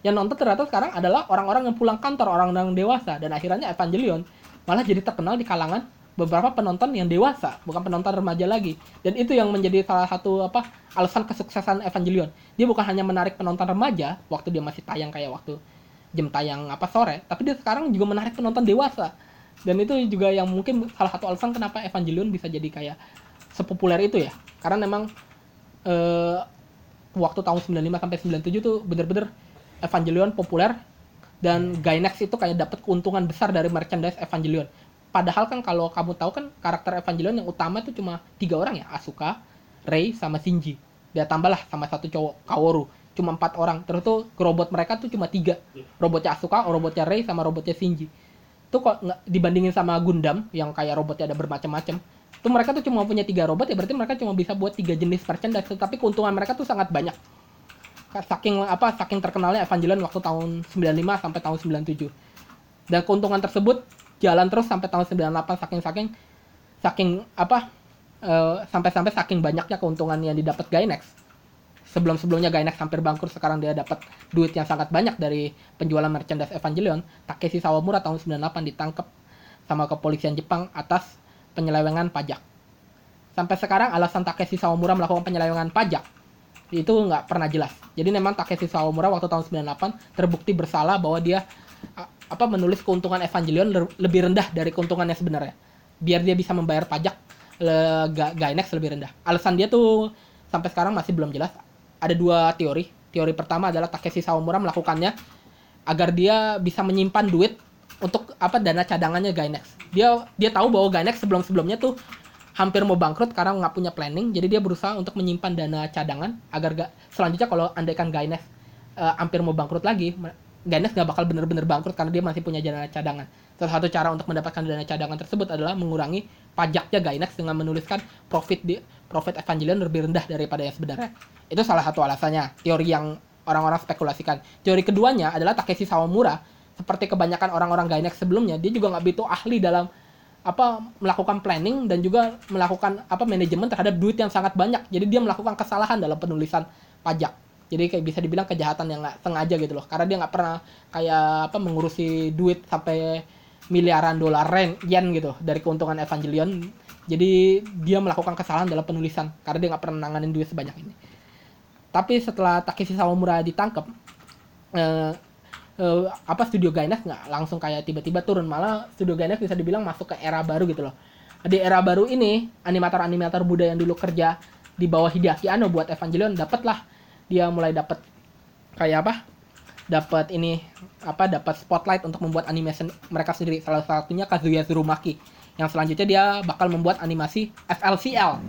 yang nonton ternyata sekarang adalah orang-orang yang pulang kantor, orang-orang dewasa dan akhirnya Evangelion malah jadi terkenal di kalangan beberapa penonton yang dewasa, bukan penonton remaja lagi. Dan itu yang menjadi salah satu apa alasan kesuksesan Evangelion. Dia bukan hanya menarik penonton remaja waktu dia masih tayang kayak waktu jam tayang apa sore, tapi dia sekarang juga menarik penonton dewasa. Dan itu juga yang mungkin salah satu alasan kenapa Evangelion bisa jadi kayak sepopuler itu ya. Karena memang eh, waktu tahun 95 sampai 97 tuh bener-bener Evangelion populer dan Gainax itu kayak dapat keuntungan besar dari merchandise Evangelion. Padahal kan kalau kamu tahu kan karakter Evangelion yang utama itu cuma tiga orang ya, Asuka, Rei, sama Shinji. Dia tambahlah sama satu cowok Kaworu. Cuma empat orang. Terus tuh robot mereka tuh cuma tiga. Robotnya Asuka, robotnya Rei, sama robotnya Shinji. tuh kok dibandingin sama Gundam yang kayak robotnya ada bermacam-macam tuh mereka tuh cuma punya tiga robot ya berarti mereka cuma bisa buat tiga jenis merchandise tetapi keuntungan mereka tuh sangat banyak. Saking apa saking terkenalnya Evangelion waktu tahun 95 sampai tahun 97 dan keuntungan tersebut jalan terus sampai tahun 98 saking saking saking apa eh, sampai-sampai saking banyaknya keuntungan yang didapat Gainax sebelum-sebelumnya Gainax hampir bangkrut sekarang dia dapat duit yang sangat banyak dari penjualan merchandise Evangelion Takeshi Sawamura tahun 98 ditangkap sama kepolisian Jepang atas penyelewengan pajak. Sampai sekarang alasan Takeshi Sawamura melakukan penyelewengan pajak itu nggak pernah jelas. Jadi memang Takeshi Sawamura waktu tahun 98 terbukti bersalah bahwa dia apa menulis keuntungan Evangelion le- lebih rendah dari keuntungannya sebenarnya. Biar dia bisa membayar pajak le, Ga- Gainax lebih rendah. Alasan dia tuh sampai sekarang masih belum jelas. Ada dua teori. Teori pertama adalah Takeshi Sawamura melakukannya agar dia bisa menyimpan duit untuk apa dana cadangannya Gainax. Dia dia tahu bahwa Gainax sebelum sebelumnya tuh hampir mau bangkrut karena nggak punya planning. Jadi dia berusaha untuk menyimpan dana cadangan agar gak selanjutnya kalau andaikan Gainax eh, hampir mau bangkrut lagi Gainax nggak bakal bener-bener bangkrut karena dia masih punya dana cadangan. Salah satu cara untuk mendapatkan dana cadangan tersebut adalah mengurangi pajaknya Gainax dengan menuliskan profit di profit Evangelion lebih rendah daripada yang sebenarnya. Itu salah satu alasannya. Teori yang orang-orang spekulasikan. Teori keduanya adalah Takeshi Sawamura seperti kebanyakan orang-orang Gainax sebelumnya dia juga nggak begitu ahli dalam apa melakukan planning dan juga melakukan apa manajemen terhadap duit yang sangat banyak. Jadi dia melakukan kesalahan dalam penulisan pajak. Jadi kayak bisa dibilang kejahatan yang nggak sengaja gitu loh. Karena dia nggak pernah kayak apa mengurusi duit sampai miliaran dolar yen, gitu dari keuntungan Evangelion. Jadi dia melakukan kesalahan dalam penulisan karena dia nggak pernah nanganin duit sebanyak ini. Tapi setelah Takeshi Sawamura ditangkap, eh, eh, apa studio Gainax nggak langsung kayak tiba-tiba turun malah studio Gainax bisa dibilang masuk ke era baru gitu loh. Di era baru ini animator-animator muda yang dulu kerja di bawah Hideaki Anno buat Evangelion dapatlah dia mulai dapat kayak apa? Dapat ini apa dapat spotlight untuk membuat animasi mereka sendiri. Salah satunya Kazuya Tsurumaki yang selanjutnya dia bakal membuat animasi FLCL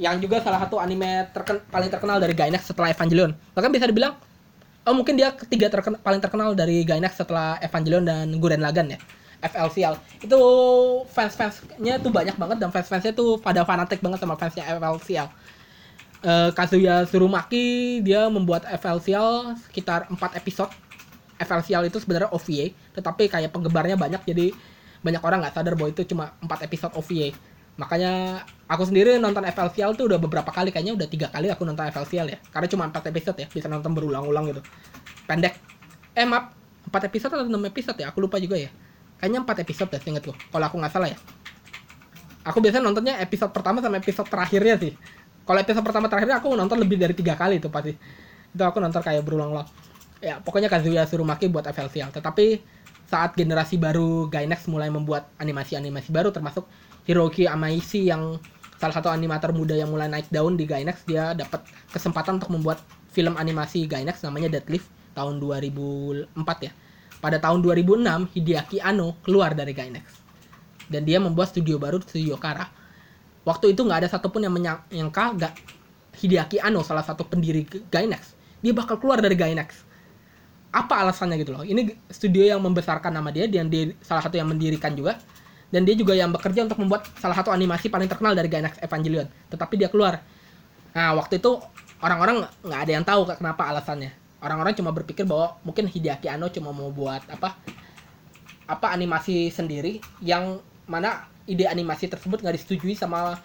yang juga salah satu anime terken- paling terkenal dari Gainax setelah Evangelion. Bahkan bisa dibilang Oh mungkin dia ketiga terken- paling terkenal dari Gainax setelah Evangelion dan Gurren Lagann ya. FLCL itu fans-fansnya tuh banyak banget dan fans-fansnya tuh pada fanatik banget sama fansnya FLCL. Eh, Kazuya Tsurumaki dia membuat FLCL sekitar 4 episode. FLCL itu sebenarnya OVA, tetapi kayak penggemarnya banyak jadi banyak orang nggak sadar bahwa itu cuma 4 episode OVA. Makanya aku sendiri nonton FLCL tuh udah beberapa kali, kayaknya udah tiga kali aku nonton FLCL ya. Karena cuma 4 episode ya, bisa nonton berulang-ulang gitu. Pendek. Eh maaf, 4 episode atau 6 episode ya? Aku lupa juga ya. Kayaknya 4 episode deh, seingetku. Kalau aku nggak salah ya. Aku biasanya nontonnya episode pertama sama episode terakhirnya sih. Kalau episode pertama terakhirnya aku nonton lebih dari tiga kali itu pasti. Itu aku nonton kayak berulang-ulang. Ya, pokoknya Kazuya Tsurumaki buat FLCL. Tetapi saat generasi baru Gainax mulai membuat animasi-animasi baru termasuk Hiroki Amaishi yang salah satu animator muda yang mulai naik daun di Gainax dia dapat kesempatan untuk membuat film animasi Gainax namanya Deadlift tahun 2004 ya. Pada tahun 2006 Hideaki Anno keluar dari Gainax. Dan dia membuat studio baru Studio Kara. Waktu itu nggak ada satupun yang menyangka nggak Hideaki Anno salah satu pendiri Gainax. Dia bakal keluar dari Gainax. Apa alasannya gitu loh? Ini studio yang membesarkan nama dia dan dia salah satu yang mendirikan juga dan dia juga yang bekerja untuk membuat salah satu animasi paling terkenal dari Gainax Evangelion. Tetapi dia keluar. Nah waktu itu orang-orang nggak ada yang tahu kenapa alasannya. Orang-orang cuma berpikir bahwa mungkin Hideaki Anno cuma mau buat apa apa animasi sendiri yang mana ide animasi tersebut nggak disetujui sama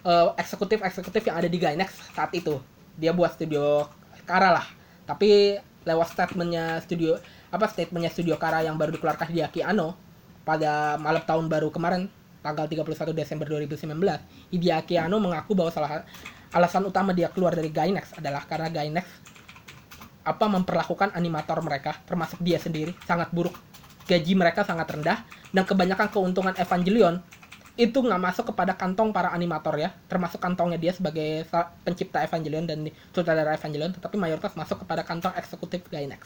eh, eksekutif eksekutif yang ada di Gainax saat itu. Dia buat studio Kara lah. Tapi lewat statementnya studio apa statementnya studio Kara yang baru dikeluarkan Hideaki Anno pada malam tahun baru kemarin tanggal 31 Desember 2019 Hideaki Anno mengaku bahwa salah alasan utama dia keluar dari Gainax adalah karena Gainax apa memperlakukan animator mereka termasuk dia sendiri sangat buruk. Gaji mereka sangat rendah dan kebanyakan keuntungan Evangelion itu nggak masuk kepada kantong para animator ya. Termasuk kantongnya dia sebagai pencipta Evangelion dan sutradara Evangelion tetapi mayoritas masuk kepada kantong eksekutif Gainax.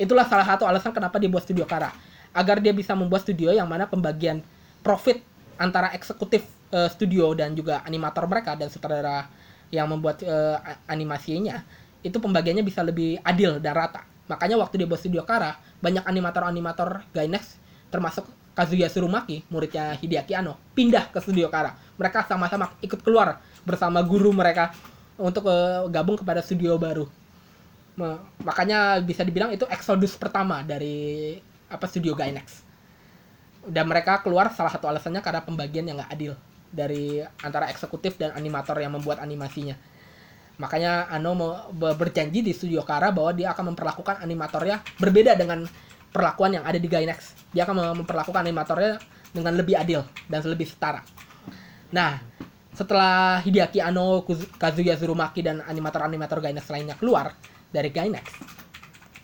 Itulah salah satu alasan kenapa dia buat studio Kara agar dia bisa membuat studio yang mana pembagian profit antara eksekutif eh, studio dan juga animator mereka dan sutradara yang membuat a- animasinya itu pembagiannya bisa lebih adil dan rata makanya waktu dia buat studio Kara banyak animator-animator Gainax termasuk Kazuya Tsurumaki, muridnya Hideaki Anno, pindah ke studio Kara. Mereka sama-sama ikut keluar bersama guru mereka untuk eh, gabung kepada studio baru. Ma- makanya bisa dibilang itu eksodus pertama dari apa studio Gainax. Dan mereka keluar salah satu alasannya karena pembagian yang nggak adil dari antara eksekutif dan animator yang membuat animasinya. Makanya Ano berjanji di studio Kara bahwa dia akan memperlakukan animatornya berbeda dengan perlakuan yang ada di Gainax. Dia akan mem- memperlakukan animatornya dengan lebih adil dan lebih setara. Nah, setelah Hideaki Kuz- Kazuya Tsurumaki dan animator-animator Gainax lainnya keluar dari Gainax,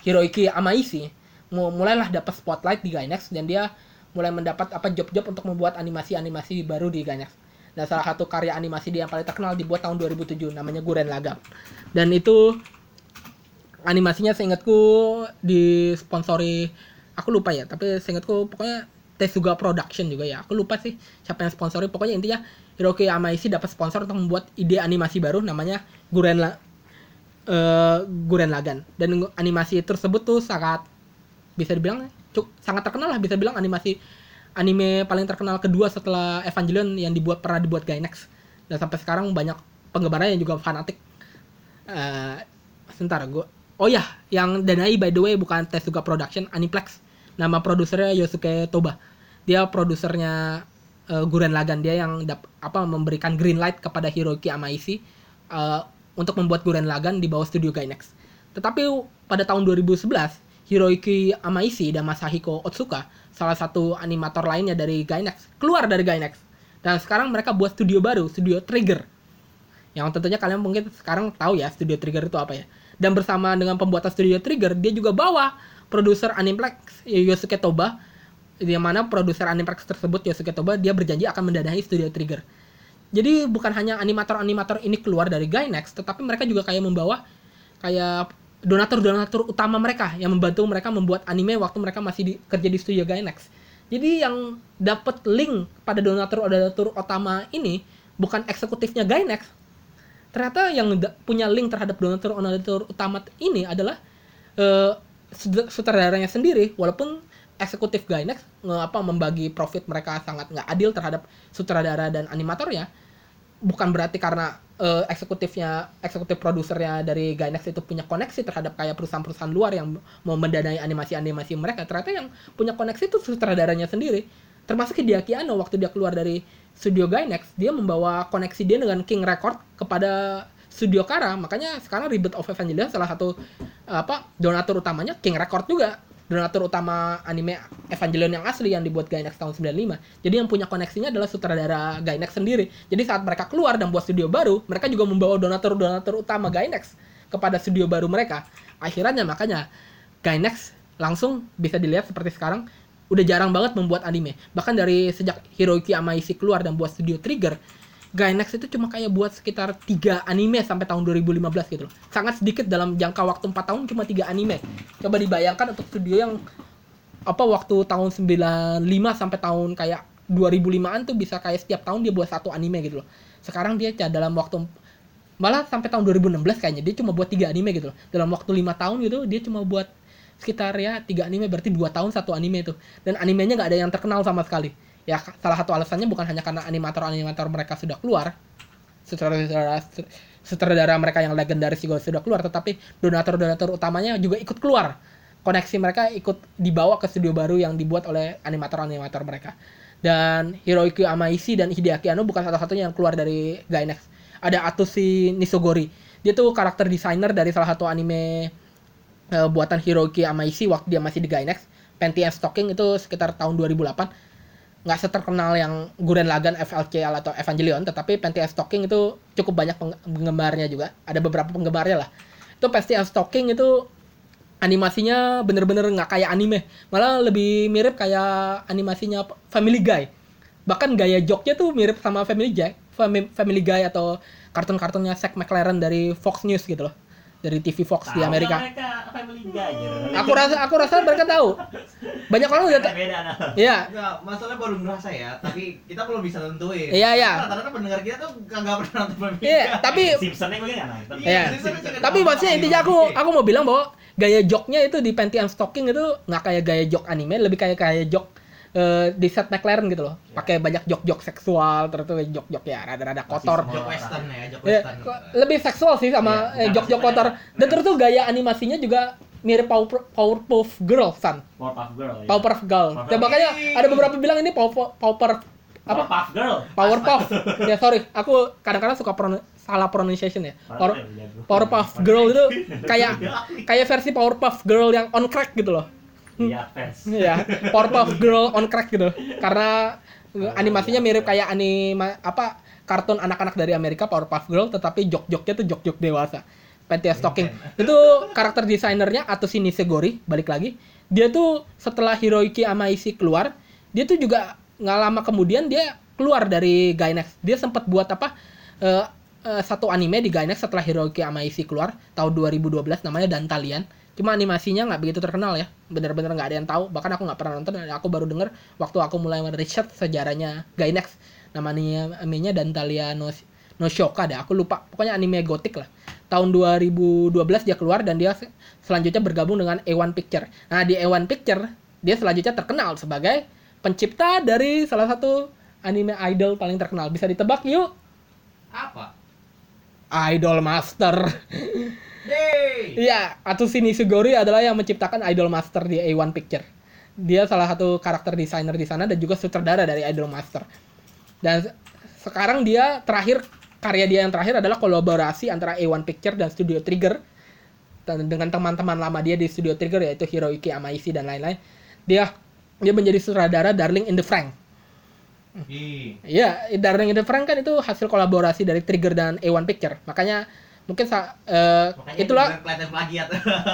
Hiroiki Amaishi mulailah dapat spotlight di Gainax dan dia mulai mendapat apa job-job untuk membuat animasi-animasi baru di Gainax. Dan salah satu karya animasi dia yang paling terkenal dibuat tahun 2007 namanya Guren Lagann. Dan itu animasinya seingatku disponsori aku lupa ya, tapi seingatku pokoknya Tezuka Production juga ya. Aku lupa sih siapa yang sponsori. Pokoknya intinya Hiroki Amaishi dapat sponsor untuk membuat ide animasi baru namanya Guren La eh, Guren Lagann. Dan animasi tersebut tuh sangat bisa dibilang cuk, sangat terkenal lah bisa bilang animasi anime paling terkenal kedua setelah Evangelion yang dibuat pernah dibuat Gainax. Dan sampai sekarang banyak penggemarnya yang juga fanatik. Eh sebentar gua oh ya yang danai by the way bukan Tezuka Production Aniplex. Nama produsernya Yosuke Toba. Dia produsernya eh, Guren Lagann. Dia yang dap, apa memberikan green light kepada Hiroki Amaishi eh, untuk membuat Guren Lagann di bawah studio Gainax. Tetapi pada tahun 2011 Hiroiki Amaishi dan Masahiko Otsuka salah satu animator lainnya dari Gainax keluar dari Gainax dan sekarang mereka buat studio baru studio Trigger yang tentunya kalian mungkin sekarang tahu ya Studio Trigger itu apa ya. Dan bersama dengan pembuatan Studio Trigger, dia juga bawa produser Animeplex Yosuke Toba yang mana produser Animeplex tersebut Yosuke Toba dia berjanji akan mendanai Studio Trigger. Jadi bukan hanya animator-animator ini keluar dari Gainax, tetapi mereka juga kayak membawa kayak donatur-donatur utama mereka yang membantu mereka membuat anime waktu mereka masih di, kerja di studio Gainax. Jadi yang dapat link pada donatur-donatur utama ini bukan eksekutifnya Gainax, ternyata yang punya link terhadap donatur-donatur utama ini adalah sut- sutradaranya sendiri walaupun eksekutif Gainax nge- apa membagi profit mereka sangat nggak adil terhadap sutradara dan animatornya bukan berarti karena eh, eksekutifnya eksekutif produsernya dari Gainax itu punya koneksi terhadap kayak perusahaan-perusahaan luar yang mau mendanai animasi-animasi mereka ternyata yang punya koneksi itu sutradaranya sendiri. Termasuk Hideaki Anno waktu dia keluar dari studio Gainax dia membawa koneksi dia dengan King Record kepada studio Kara. Makanya sekarang Rebirth of Evangelion salah satu apa donatur utamanya King Record juga donatur utama anime Evangelion yang asli yang dibuat Gainax tahun 95 jadi yang punya koneksinya adalah sutradara Gainax sendiri. Jadi saat mereka keluar dan buat studio baru mereka juga membawa donatur-donatur utama Gainax kepada studio baru mereka. Akhirnya makanya Gainax langsung bisa dilihat seperti sekarang udah jarang banget membuat anime. Bahkan dari sejak Hiroiki Amaishi keluar dan buat studio Trigger, Gainax itu cuma kayak buat sekitar 3 anime sampai tahun 2015 gitu loh. Sangat sedikit dalam jangka waktu 4 tahun cuma 3 anime. Coba dibayangkan untuk studio yang apa waktu tahun 95 sampai tahun kayak 2005-an tuh bisa kayak setiap tahun dia buat satu anime gitu loh. Sekarang dia dalam waktu malah sampai tahun 2016 kayaknya dia cuma buat tiga anime gitu loh. Dalam waktu lima tahun gitu dia cuma buat sekitar ya tiga anime berarti dua tahun satu anime itu dan animenya nggak ada yang terkenal sama sekali ya salah satu alasannya bukan hanya karena animator-animator mereka sudah keluar sutradara sutradara mereka yang legendaris juga sudah keluar tetapi donatur-donatur utamanya juga ikut keluar. Koneksi mereka ikut dibawa ke studio baru yang dibuat oleh animator-animator mereka. Dan Hiroiki Amaishi dan Hideaki Anno bukan satu-satunya yang keluar dari Gainax. Ada Atsushi Nishogori dia tuh karakter designer dari salah satu anime eh, buatan Hiroki Amaishi waktu dia masih di Gainax. Panty and Stocking itu sekitar tahun 2008 nggak seterkenal yang Guren Lagann FLCL atau Evangelion tetapi Panty and Stocking itu cukup banyak peng- penggemarnya juga. Ada beberapa penggemarnya lah. Itu Panty and Stocking itu animasinya bener-bener nggak kayak anime. Malah lebih mirip kayak animasinya Family Guy. Bahkan gaya joknya tuh mirip sama Family Guy Fami- Family Guy atau kartun-kartunnya Zack McLaren dari Fox News gitu loh dari TV Fox di Tahu Amerika nggak mereka gitu. aku rasa aku rasa mereka tahu banyak orang udah ta- beda nah. ya Enggak, masalahnya baru ngerasa ya, tapi kita belum bisa nentuin. Iya, iya. Rata-rata pendengar kita tuh kagak pernah nonton Family Iya, tapi Simpsonnya gue nggak nonton. Iya, ya juga tapi tahu maksudnya intinya aku aku mau bilang bahwa gaya joknya itu di Panty and Stocking itu nggak kayak gaya jok anime lebih kayak kayak jok eh, di set McLaren gitu loh. Ya. Pakai banyak jok-jok seksual terus tuh jok-jok ya rada-rada kotor. Jok western ya, jok Ya, western. lebih seksual sih sama Iya, eh, bukan jok-jok maksudnya. kotor. Dan terus tuh gaya animasinya juga mirip Power Powerpuff Girl, San. Powerpuff Girl ya. Powerpuff Girl. Powerpuff Dan makanya ada beberapa bilang ini Power Power apa? Powerpuff Girl. Powerpuff. ya sorry, aku kadang-kadang suka prono- salah pronunciation ya. Power. Powerpuff Girl itu kayak kayak versi Powerpuff Girl yang on crack gitu loh. Iya, fans. Iya, Powerpuff Girl on crack gitu. Karena animasinya mirip kayak anima apa kartun anak-anak dari Amerika Powerpuff Girl tetapi jok-joknya tuh jok-jok dewasa. Panty stocking. Itu karakter desainernya atau si Nisegori balik lagi. Dia tuh setelah Hiroyuki Amaishi keluar, dia tuh juga nggak lama kemudian dia keluar dari Gainax. Dia sempat buat apa eh, eh, satu anime di Gainax setelah Hiroyuki Amaishi keluar tahun 2012 namanya Dantalian. Cuma animasinya nggak begitu terkenal ya, bener-bener nggak ada yang tahu. Bahkan aku nggak pernah nonton, dan aku baru denger waktu aku mulai research sejarahnya Gainax. Namanya animenya Dantalia no, no Shoka deh, aku lupa. Pokoknya anime gotik lah. Tahun 2012 dia keluar dan dia se- selanjutnya bergabung dengan A1 Picture. Nah di A1 Picture dia selanjutnya terkenal sebagai pencipta dari salah satu anime idol paling terkenal. Bisa ditebak yuk? Apa? Idol Master. Iya, Atsushi Nishigori adalah yang menciptakan Idol Master di A1 Picture. Dia salah satu karakter desainer di sana dan juga sutradara dari Idol Master. Dan se- sekarang dia terakhir karya dia yang terakhir adalah kolaborasi antara A1 Picture dan Studio Trigger dan dengan teman-teman lama dia di Studio Trigger yaitu Hiroyuki Amaishi dan lain-lain. Dia dia menjadi sutradara Darling in the Frank. Iya, Darling in the Frank kan itu hasil kolaborasi dari Trigger dan A1 Picture. Makanya mungkin sa- makanya itulah plagiat.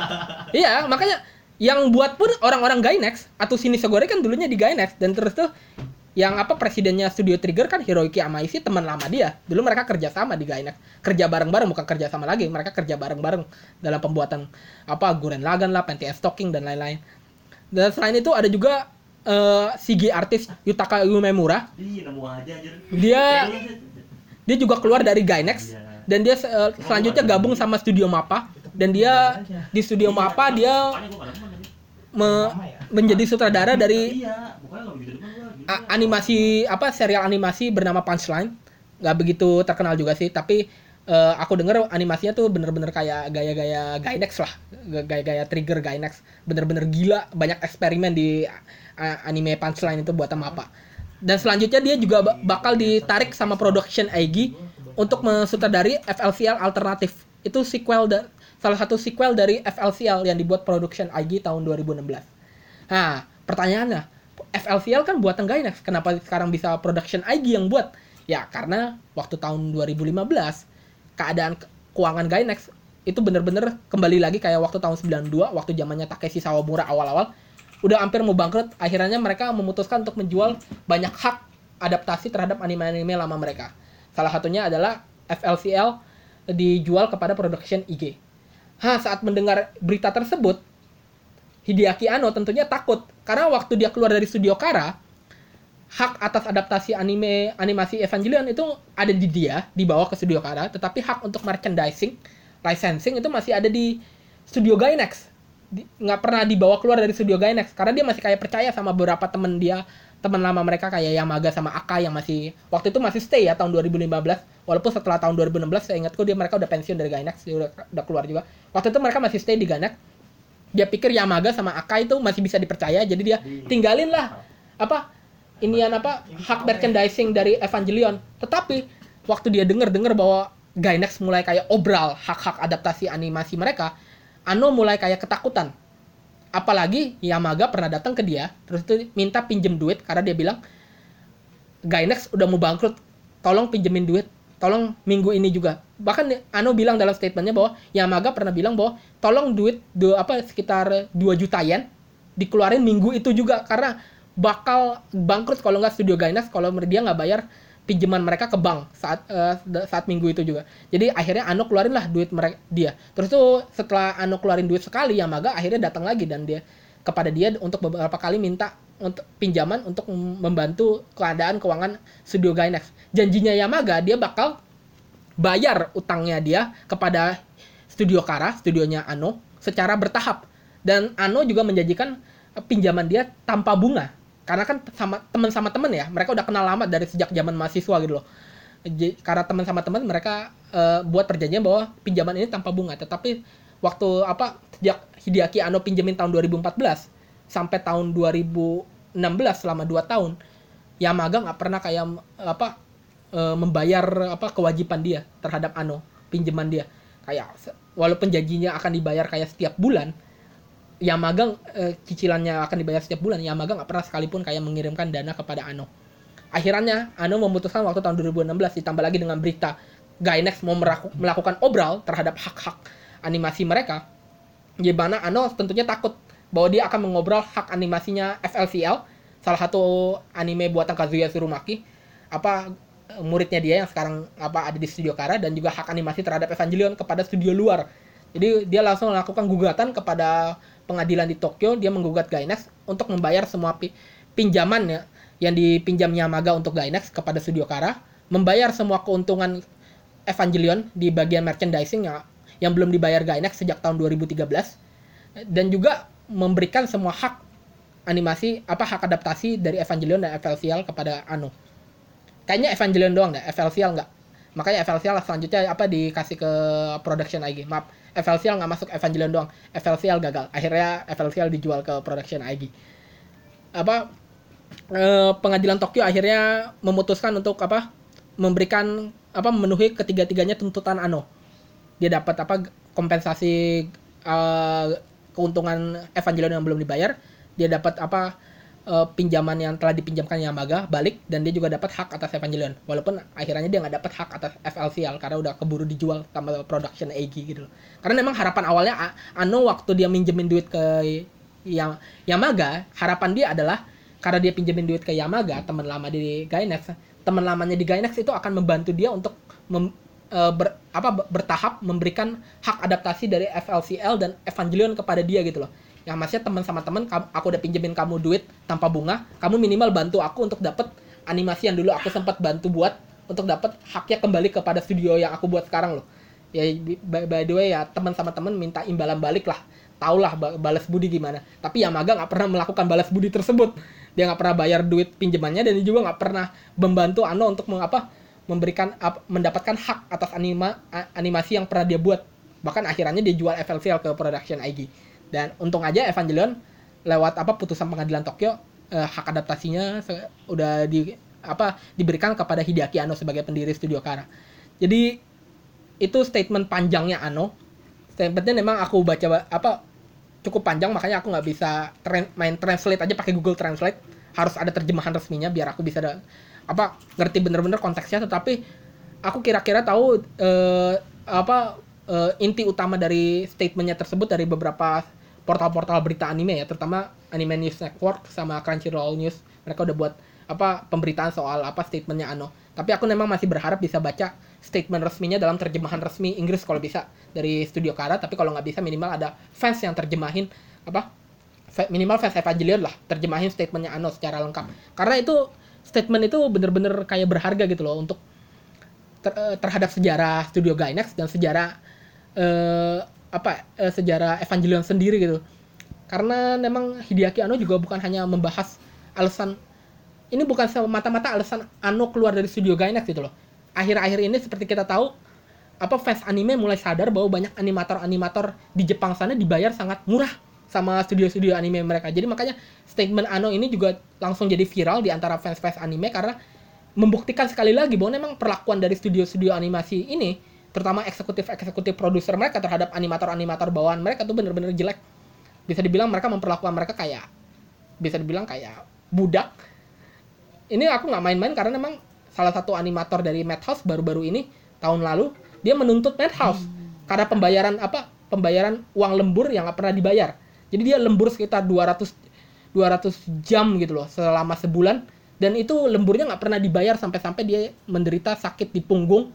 Iya, makanya yang buat pun orang-orang Gainax atau sini Segore kan dulunya di Gainax dan terus tuh yang apa presidennya Studio Trigger kan Hiroyuki Amaishi teman lama dia. Dulu mereka kerja sama di Gainax. Kerja bareng-bareng bukan kerja sama lagi, mereka kerja bareng-bareng dalam pembuatan apa Guren Lagann lah, Panty Stocking dan lain-lain. Dan selain itu ada juga eh, CG artis Yutaka Umemura. Ih, nemu aja anjir. Dia dia juga keluar dari Gainax Iya. Dan dia eh, selanjutnya gabung sama Studio Mappa. Dan dia di Studio Mappa dia me- menjadi sutradara dari animasi apa serial animasi bernama Punchline. Nggak begitu terkenal juga sih tapi eh, aku denger animasinya tuh bener-bener kayak gaya-gaya Gainax lah. Gaya-gaya trigger Gainax. Bener-bener gila banyak eksperimen di a- anime Punchline itu buatan Mappa. Dan selanjutnya dia juga ba- bakal ditarik sama production IG untuk mensutradari FLCL alternatif itu sequel da- salah satu sequel dari FLCL yang dibuat production IG tahun 2016 Nah, pertanyaannya, FLCL kan buatan Gainax, kenapa sekarang bisa production IG yang buat? Ya, karena waktu tahun 2015, keadaan ke- keuangan Gainax itu bener-bener kembali lagi kayak waktu tahun 92, waktu zamannya Takeshi Sawamura awal-awal, udah hampir mau bangkrut, akhirnya mereka memutuskan untuk menjual banyak hak adaptasi terhadap anime-anime lama mereka. Salah satunya adalah FLCL dijual kepada production IG. Hah, saat mendengar berita tersebut, Hideaki Anno tentunya takut. Karena waktu dia keluar dari studio Kara hak atas adaptasi anime animasi Evangelion itu ada di dia dibawa ke studio Kara. Tetapi hak untuk merchandising licensing itu masih ada di studio Gainax. Nggak pernah dibawa keluar dari studio Gainax. Karena dia masih kayak percaya sama beberapa temen dia teman lama mereka kayak Yamaga sama Aka yang masih waktu itu masih stay ya tahun 2015 walaupun setelah tahun 2016 saya ingatku dia mereka udah pensiun dari Gainax dia udah, udah keluar juga. Waktu itu mereka masih stay di Gainax. Dia pikir Yamaga sama Aka itu masih bisa dipercaya jadi dia tinggalin lah apa inian apa hak merchandising dari Evangelion. Tetapi waktu dia denger denger bahwa Gainax mulai kayak obral hak-hak adaptasi animasi mereka Ano mulai kayak ketakutan apalagi Yamaga pernah datang ke dia terus itu minta pinjem duit karena dia bilang Gainax udah mau bangkrut tolong pinjemin duit tolong minggu ini juga. Bahkan Ano bilang dalam statementnya bahwa Yamaga pernah bilang bahwa tolong duit du, apa sekitar 2 juta yen dikeluarin minggu itu juga karena bakal bangkrut kalau nggak studio Gainax kalau dia nggak bayar pinjaman mereka ke bank saat da- saat minggu itu juga jadi akhirnya Ano keluarin lah duit mereka dia terus tuh setelah Ano keluarin duit sekali Yamaga akhirnya datang lagi dan dia kepada dia untuk beberapa kali minta untuk pinjaman untuk membantu keadaan keuangan studio Gainax janjinya Yamaga dia bakal bayar utangnya dia kepada studio Kara, studionya Ano secara bertahap. Dan Ano juga menjanjikan pinjaman dia tanpa bunga. Karena kan sama teman sama teman ya mereka udah kenal lama dari sejak zaman mahasiswa gitu loh. Karena teman sama teman mereka eh, buat perjanjian bahwa pinjaman ini tanpa bunga. Tetapi waktu apa sejak Hideaki Anno pinjemin tahun 2014 sampai tahun 2016 selama 2 tahun Yamaga nggak pernah kayak apa eh, membayar apa kewajiban dia terhadap Ano pinjaman dia. Kayak walaupun janjinya akan dibayar kayak setiap bulan Yamaga eh, cicilannya akan dibayar setiap bulan. Yamaga nggak pernah sekalipun kayak mengirimkan dana kepada Ano. Akhirnya Ano memutuskan waktu tahun 2016 ditambah lagi dengan berita Gainax mau meraku- melakukan obral terhadap hak-hak animasi mereka. Di mana Ano tentunya takut bahwa dia akan mengobrol hak animasinya FLCL salah satu anime buatan Kazuya Tsurumaki apa eh, muridnya dia yang sekarang apa ada di studio Kara dan juga hak animasi terhadap Evangelion kepada studio luar. Jadi dia langsung melakukan gugatan kepada pengadilan di Tokyo dia menggugat Gainax untuk membayar semua pi- pinjaman ya yang dipinjam Yamaga untuk Gainax kepada studio Kara membayar semua keuntungan Evangelion di bagian merchandising yang, yang belum dibayar Gainax sejak tahun 2013 dan juga memberikan semua hak animasi apa hak adaptasi dari Evangelion dan FLCL kepada Ano. Kayaknya Evangelion doang deh, FLCL nggak. Makanya FLCL selanjutnya apa dikasih ke production IG. Maaf, FLCL nggak masuk Evangelion doang. FLCL gagal. Akhirnya FLCL dijual ke production IG. Apa eh, pengadilan Tokyo akhirnya memutuskan untuk apa memberikan apa memenuhi ketiga-tiganya tuntutan Ano. Dia dapat apa kompensasi eh, keuntungan Evangelion yang belum dibayar, dia dapat apa eh, pinjaman yang telah dipinjamkan Yamaga balik dan dia juga dapat hak atas Evangelion. Walaupun akhirnya dia nggak dapat hak atas FLCL karena udah keburu dijual sama production AG gitu loh. Karena memang harapan awalnya Ano waktu dia minjemin duit ke yang Yamaga, harapan dia adalah karena dia pinjemin duit ke Yamaga, teman lama di Gainax, teman lamanya di Gainax itu akan membantu dia untuk mem- eh, ber- apa bertahap memberikan hak adaptasi dari FLCL dan Evangelion kepada dia gitu loh. Yang maksudnya teman sama teman, aku udah pinjemin kamu duit tanpa bunga, kamu minimal bantu aku untuk dapat animasi yang dulu aku sempat bantu buat untuk dapat haknya kembali kepada studio yang aku buat sekarang loh. Ya by, by the way ya teman sama teman minta imbalan balik lah. Taulah ba- balas budi gimana. Tapi Yamaga nggak pernah melakukan balas budi tersebut. Dia nggak pernah bayar duit pinjamannya dan dia juga nggak pernah membantu Ano untuk mengapa memberikan ap- mendapatkan hak atas anima animasi yang pernah dia buat. Bahkan akhirnya dia jual FLCL ke production IG. Dan untung aja Evangelion lewat apa putusan pengadilan Tokyo eh, hak adaptasinya udah di apa diberikan kepada Hideaki Anno sebagai pendiri studio Kara. Jadi itu statement panjangnya Ano. Statementnya memang aku baca ba- apa cukup panjang makanya aku nggak bisa tran- main translate aja pakai Google Translate. Harus ada terjemahan resminya biar aku bisa da- apa ngerti bener-bener konteksnya. Tetapi aku kira-kira tahu eh, apa eh, inti utama dari statementnya tersebut dari beberapa portal-portal berita anime ya, terutama Anime News Network sama Crunchyroll News. Mereka udah buat apa pemberitaan soal apa statementnya Ano. Tapi aku memang masih berharap bisa baca statement resminya dalam terjemahan resmi Inggris kalau bisa dari Studio Kara. Tapi kalau nggak bisa minimal ada fans yang terjemahin apa minimal fans Evangelion lah terjemahin statementnya Ano secara lengkap. Karena itu statement itu bener-bener kayak berharga gitu loh untuk ter- eh, terhadap sejarah Studio Gainax dan sejarah eh, apa eh, sejarah Evangelion sendiri gitu. Karena memang Hideaki Anno juga bukan hanya membahas alasan ini bukan semata-mata alasan Anno keluar dari Studio Gainax gitu loh. Akhir-akhir ini seperti kita tahu apa fans anime mulai sadar bahwa banyak animator-animator di Jepang sana dibayar sangat murah sama studio-studio anime mereka. Jadi makanya statement Ano ini juga langsung jadi viral di antara fans-fans anime karena membuktikan sekali lagi bahwa memang perlakuan dari studio-studio animasi ini, terutama eksekutif-eksekutif produser mereka terhadap animator-animator bawaan mereka tuh bener-bener jelek. Bisa dibilang mereka memperlakukan mereka kayak bisa dibilang kayak budak. Ini aku nggak main-main karena memang salah satu animator dari Madhouse baru-baru ini tahun lalu dia menuntut Madhouse karena pembayaran apa pembayaran uang lembur yang nggak pernah dibayar. Jadi dia lembur sekitar 200 200 jam gitu loh selama sebulan dan itu lemburnya nggak pernah dibayar sampai-sampai dia menderita sakit di punggung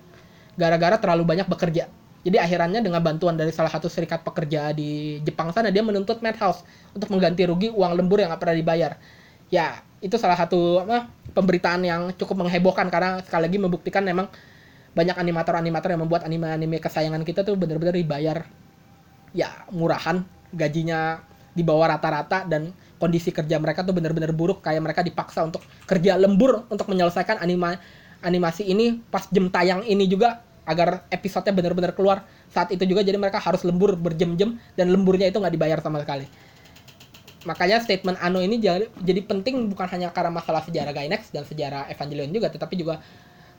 gara-gara terlalu banyak bekerja. Jadi akhirnya dengan bantuan dari salah satu serikat pekerja di Jepang sana dia menuntut Madhouse untuk mengganti rugi uang lembur yang nggak pernah dibayar. Ya itu salah satu apa, pemberitaan yang cukup menghebohkan karena sekali lagi membuktikan memang banyak animator-animator yang membuat anime-anime kesayangan kita tuh bener-bener dibayar ya murahan gajinya di bawah rata-rata dan kondisi kerja mereka tuh benar-benar buruk kayak mereka dipaksa untuk kerja lembur untuk menyelesaikan anima animasi ini pas jam tayang ini juga agar episodenya benar-benar keluar saat itu juga. Jadi mereka harus lembur berjam-jam dan lemburnya itu nggak dibayar sama sekali. Makanya statement Ano ini jadi, jadi penting bukan hanya karena masalah sejarah Gainax dan sejarah Evangelion juga tetapi juga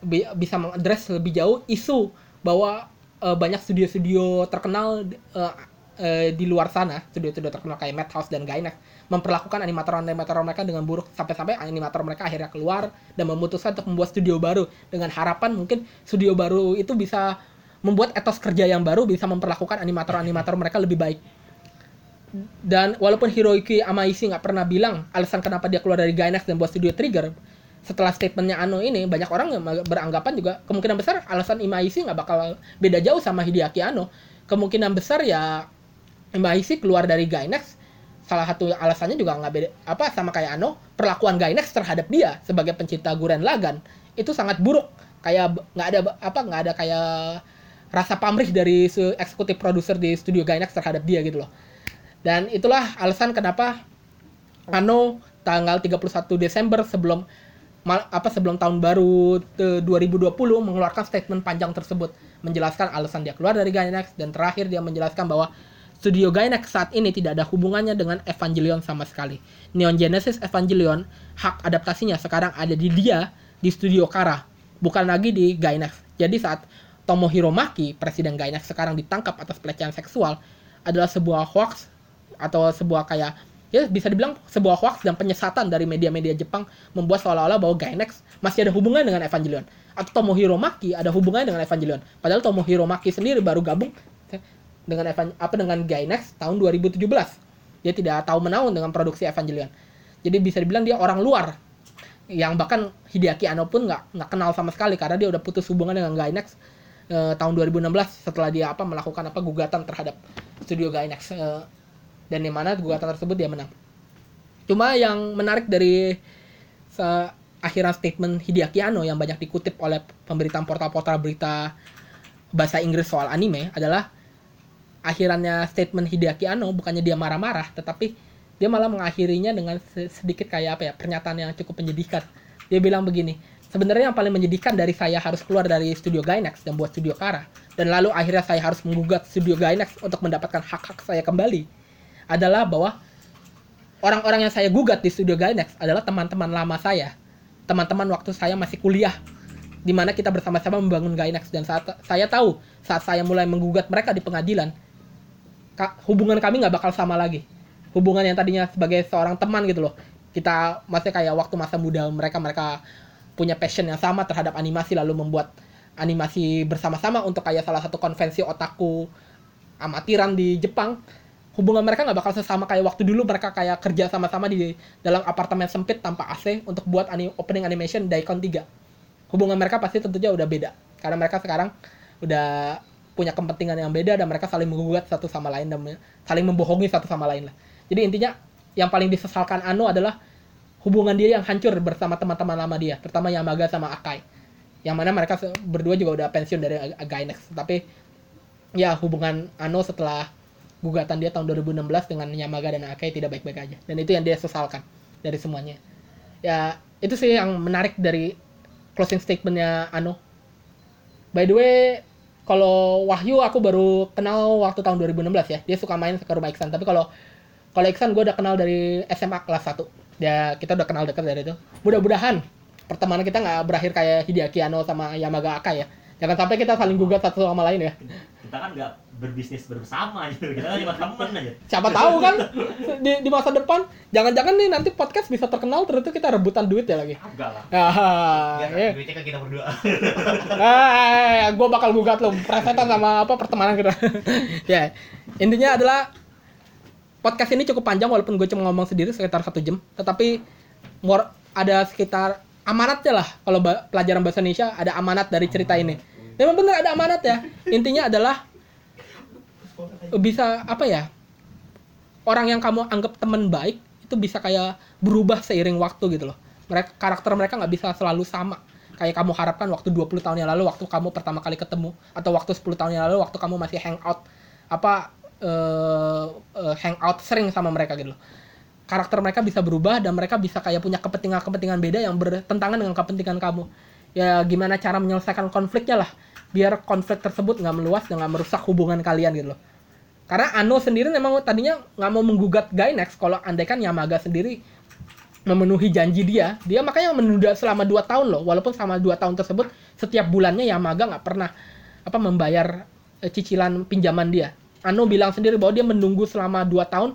bi- bisa mengadres lebih jauh isu bahwa eh, banyak studio-studio terkenal eh, eh, di luar sana studio-studio terkenal kayak Madhouse dan Gainax memperlakukan animator-animator mereka dengan buruk sampai-sampai animator mereka akhirnya keluar dan memutuskan untuk membuat studio baru. Dengan harapan mungkin studio baru itu bisa membuat etos kerja yang baru bisa memperlakukan animator-animator mereka lebih baik. Dan walaupun Hiroyuki Amaishi nggak pernah bilang alasan kenapa dia keluar dari Gainax dan buat studio Trigger setelah statementnya Ano ini banyak orang yang beranggapan juga kemungkinan besar alasan Imaishi nggak bakal beda jauh sama Hideaki Ano kemungkinan besar ya Imaishi keluar dari Gainax salah satu alasannya juga nggak beda apa sama kayak Ano perlakuan Gainax terhadap dia sebagai pencinta Guren Lagan itu sangat buruk. Kayak nggak ada apa nggak ada kayak rasa pamrih dari se- eksekutif produser di studio Gainax terhadap dia gitu loh. Dan itulah alasan kenapa Ano tanggal 31 Desember sebelum mal- apa sebelum tahun baru te- 2020 mengeluarkan statement panjang tersebut menjelaskan alasan dia keluar dari Gainax dan terakhir dia menjelaskan bahwa studio Gainax saat ini tidak ada hubungannya dengan Evangelion sama sekali. Neon Genesis Evangelion hak adaptasinya sekarang ada di dia di studio Kara, bukan lagi di Gainax. Jadi saat Tomohiro Maki, presiden Gainax sekarang ditangkap atas pelecehan seksual adalah sebuah hoax atau sebuah kayak ya bisa dibilang sebuah hoax dan penyesatan dari media-media Jepang membuat seolah-olah bahwa Gainax masih ada hubungan dengan Evangelion atau Tomohiro Maki ada hubungannya dengan Evangelion padahal Tomohiro Maki sendiri baru gabung dengan Evan, apa dengan Gainax tahun 2017 dia tidak tahu menaun dengan produksi Evangelion. Jadi bisa dibilang dia orang luar. Yang bahkan Hideaki Anno pun nggak nggak kenal sama sekali karena dia udah putus hubungan dengan Gainax eh, tahun 2016 setelah dia apa melakukan apa gugatan terhadap studio Gainax eh, dan di mana gugatan tersebut dia menang. Cuma yang menarik dari se- akhiran statement Hideaki Anno yang banyak dikutip oleh pemberitaan portal-portal berita bahasa Inggris soal anime adalah akhirannya statement Hideaki Anno bukannya dia marah-marah tetapi dia malah mengakhirinya dengan se- sedikit kayak apa ya pernyataan yang cukup menyedihkan. Dia bilang begini, sebenarnya yang paling menyedihkan dari saya harus keluar dari studio Gainax dan buat studio Kara dan lalu akhirnya saya harus menggugat studio Gainax untuk mendapatkan hak-hak saya kembali adalah bahwa orang-orang yang saya gugat di studio Gainax adalah teman-teman lama saya. Teman-teman waktu saya masih kuliah di mana kita bersama-sama membangun Gainax dan saat saya tahu saat saya mulai menggugat mereka di pengadilan hubungan kami nggak bakal sama lagi. Hubungan yang tadinya sebagai seorang teman gitu loh. Kita masih kayak waktu masa muda mereka mereka punya passion yang sama terhadap animasi lalu membuat animasi bersama-sama untuk kayak salah satu konvensi otaku amatiran di Jepang hubungan mereka nggak bakal sesama kayak waktu dulu mereka kayak kerja sama-sama di dalam apartemen sempit tanpa AC untuk buat ani- opening animation Daikon 3 hubungan mereka pasti tentunya udah beda karena mereka sekarang udah punya kepentingan yang beda dan mereka saling menggugat satu sama lain dan saling membohongi satu sama lain lah. Jadi intinya yang paling disesalkan Ano adalah hubungan dia yang hancur bersama teman-teman lama dia terutama Yamaga sama Akai. Yang mana mereka berdua juga udah pensiun dari Gainax. Tapi ya hubungan Ano setelah gugatan dia tahun 2016 dengan Yamaga dan Akai tidak baik-baik aja. Dan itu yang dia sesalkan dari semuanya. Ya itu sih yang menarik dari closing statementnya Ano by the way kalau Wahyu aku baru kenal waktu tahun 2016 ya. Dia suka main ke rumah Iksan. Tapi kalau kalau Iksan gue udah kenal dari SMA kelas 1 ya kita udah kenal dekat dari itu. Mudah-mudahan pertemanan kita nggak berakhir kayak Hideaki Anno sama Yamaga Akai ya jangan sampai kita saling gugat satu sama lain ya. Kita kan nggak berbisnis bersama gitu. Kita kan cuma temen aja. Siapa tahu kan di, di masa depan jangan-jangan nih nanti podcast bisa terkenal terus itu kita rebutan duit ya lagi. Enggak lah. Ah, ya. duitnya ke kita berdua. ah gue bakal gugat lo presetan sama apa pertemanan kita. Ya intinya adalah podcast ini cukup panjang walaupun gue cuma ngomong sendiri sekitar satu jam. Tetapi more ada sekitar amanatnya lah kalau pelajaran bahasa Indonesia ada amanat dari cerita ini. Memang bener ada amanat ya. Intinya adalah bisa apa ya orang yang kamu anggap teman baik itu bisa kayak berubah seiring waktu gitu loh. Mereka karakter mereka nggak bisa selalu sama. Kayak kamu harapkan waktu 20 tahun yang lalu waktu kamu pertama kali ketemu atau waktu 10 tahun yang lalu waktu kamu masih hangout apa eh eh, hangout sering sama mereka gitu loh karakter mereka bisa berubah dan mereka bisa kayak punya kepentingan-kepentingan beda yang bertentangan dengan kepentingan kamu. Ya gimana cara menyelesaikan konfliknya lah, biar konflik tersebut nggak meluas dan nggak merusak hubungan kalian gitu loh. Karena Ano sendiri memang tadinya nggak mau menggugat Gainax kalau andaikan Yamaga sendiri memenuhi janji dia, dia makanya menunda selama 2 tahun loh. Walaupun selama 2 tahun tersebut setiap bulannya Yamaga nggak pernah apa membayar eh, cicilan pinjaman dia. Ano bilang sendiri bahwa dia menunggu selama 2 tahun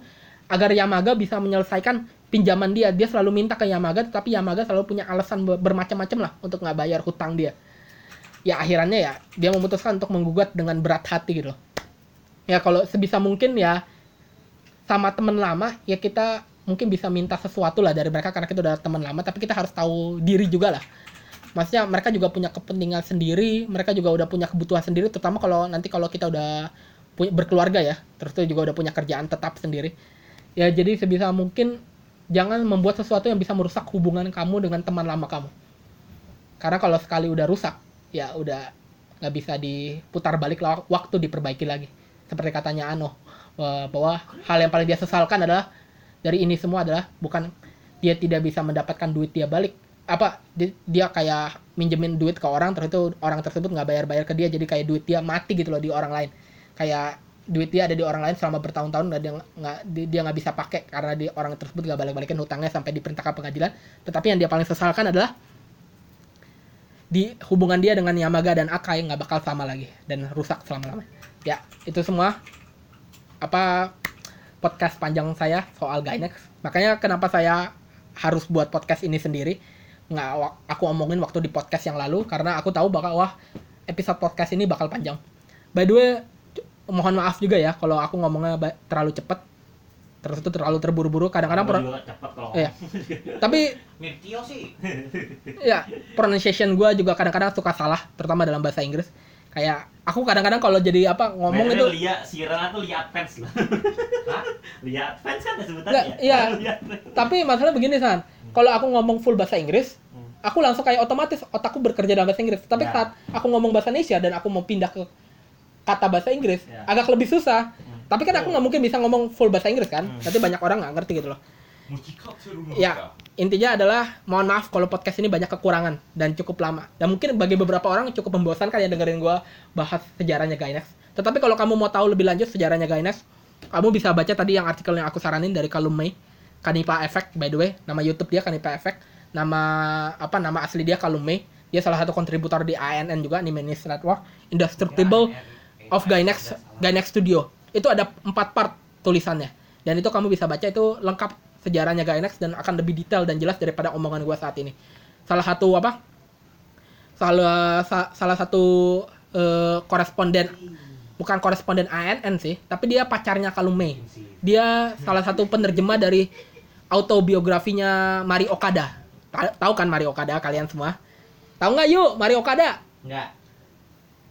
agar Yamaga bisa menyelesaikan pinjaman dia. Dia selalu minta ke Yamaga, tapi Yamaga selalu punya alasan ber- bermacam-macam lah untuk nggak bayar hutang dia. Ya akhirnya ya dia memutuskan untuk menggugat dengan berat hati gitu. Ya kalau sebisa mungkin ya sama teman lama ya kita mungkin bisa minta sesuatu lah dari mereka karena kita udah teman lama tapi kita harus tahu diri juga lah maksudnya mereka juga punya kepentingan sendiri mereka juga udah punya kebutuhan sendiri terutama kalau nanti kalau kita udah berkeluarga ya terus itu juga udah punya kerjaan tetap sendiri ya jadi sebisa mungkin jangan membuat sesuatu yang bisa merusak hubungan kamu dengan teman lama kamu. Karena kalau sekali udah rusak ya udah nggak bisa diputar balik waktu diperbaiki lagi. Seperti katanya Ano eh, bahwa hal yang paling dia sesalkan adalah dari ini semua adalah bukan dia tidak bisa mendapatkan duit dia balik. Apa dia, dia kayak minjemin duit ke orang terus itu orang tersebut nggak bayar-bayar ke dia jadi kayak duit dia mati gitu loh di orang lain. Kayak duit dia ada di orang lain selama bertahun-tahun dan dia nggak di- dia nggak bisa pakai karena di orang tersebut nggak balik-balikin hutangnya sampai diperintahkan pengadilan. Tetapi yang dia paling sesalkan adalah di hubungan dia dengan Yamaga dan Akai nggak bakal sama lagi dan rusak selama-lamanya. Ya itu semua apa podcast panjang saya soal Gainax. Makanya kenapa saya harus buat podcast ini sendiri? Nggak aku omongin waktu di podcast yang lalu karena aku tahu bakal wah episode podcast ini bakal panjang. By the way mohon maaf juga ya kalau aku ngomongnya terlalu cepat terus itu terlalu terburu-buru kadang-kadang pro- cepet Iya. tapi Mirtio sih. ya pronunciation gue juga kadang-kadang suka salah terutama dalam bahasa Inggris kayak aku kadang-kadang kalau jadi apa ngomong Mainnya itu Lia, si Rana tuh Lia Advance lah. Hah? Lia Advance kan Nggak, sebutannya? iya. Tapi masalah begini san kalau aku ngomong full bahasa Inggris Hmm. aku langsung kayak otomatis otakku bekerja dalam bahasa Inggris tapi Ya. saat aku ngomong bahasa Indonesia dan aku mau pindah ke kata bahasa Inggris Ya. agak lebih susah Hmm. tapi kan aku nggak mungkin bisa ngomong full bahasa Inggris kan Hmm. nanti banyak orang nggak ngerti gitu loh Ya, intinya adalah mohon maaf kalau podcast ini banyak kekurangan dan cukup lama. Dan mungkin bagi beberapa orang cukup membosankan ya dengerin gua bahas sejarahnya Gainax. Tetapi kalau kamu mau tahu lebih lanjut sejarahnya Gainax, kamu bisa baca tadi yang artikel yang aku saranin dari Kalum Mei, Kanipa Effect by the way, nama YouTube dia Kanipa Effect, nama apa nama asli dia Kalum Mei. Dia salah satu kontributor di ANN juga Anime News Network, Indestructible of Gainax Gainax Studio. Itu ada empat part tulisannya. Dan itu kamu bisa baca itu lengkap sejarahnya Gainax dan akan lebih detail dan jelas daripada omongan gua saat ini. Salah satu apa? Salah sa- salah satu eh, koresponden bukan koresponden ANN sih, tapi dia pacarnya Kalume. Dia salah satu penerjemah dari autobiografinya Mari Okada. Ta- Tahu kan Mari Okada kalian semua? Tahu nggak yuk Mari Okada? Enggak.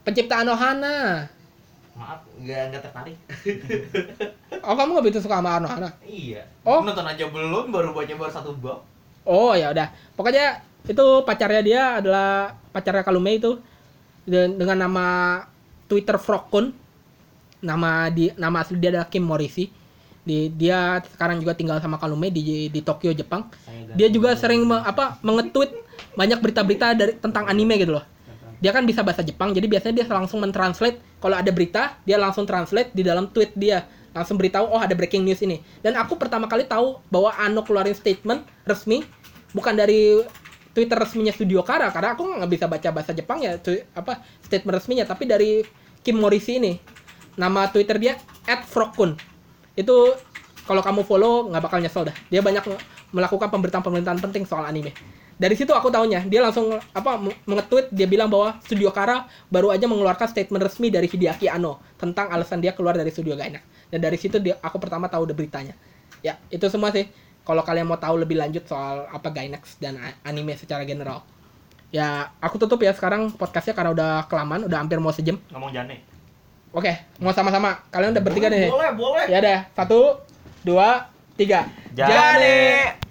Pencipta Anohana. Maaf, enggak enggak tertarik. Oh kamu nggak begitu suka sama Anohana? Iya. Oh. Nonton aja belum, baru baca baru satu bab. Oh ya udah. Pokoknya itu pacarnya dia adalah pacarnya Kalume itu Dan- dengan nama Twitter Frogkun. Nama di nama asli dia adalah Kim Morrissey. Di, dia sekarang juga tinggal sama Kalume di di Tokyo Jepang. Dia juga sering me- apa mengetweet banyak berita-berita dari tentang anime gitu loh. Dia kan bisa bahasa Jepang, jadi biasanya dia langsung mentranslate kalau ada berita, dia langsung translate di dalam tweet dia. Langsung beritahu, oh ada breaking news ini. Dan aku pertama kali tahu bahwa Ano keluarin statement resmi bukan dari Twitter resminya Studio Kara karena aku nggak bisa baca bahasa Jepang ya apa statement resminya tapi dari Kim Morrissey ini nama Twitter dia @frogkun itu kalau kamu follow nggak bakal nyesel dah dia banyak melakukan pemberitaan-pemberitaan penting soal anime dari situ aku taunya dia langsung apa mengetweet dia bilang bahwa Studio Kara baru aja mengeluarkan statement resmi dari Hideaki Anno tentang alasan dia keluar dari Studio Gainax dan dari situ dia aku pertama tahu udah beritanya. Ya itu semua sih. Kalau kalian mau tahu lebih lanjut soal apa Gainax dan anime secara general. Ya aku tutup ya sekarang podcastnya karena udah kelamaan udah hampir mau sejam. Ngomong jane. oke mau sama-sama. Kalian udah bertiga nih. Boleh, boleh. ya udah satu dua tiga. Jane.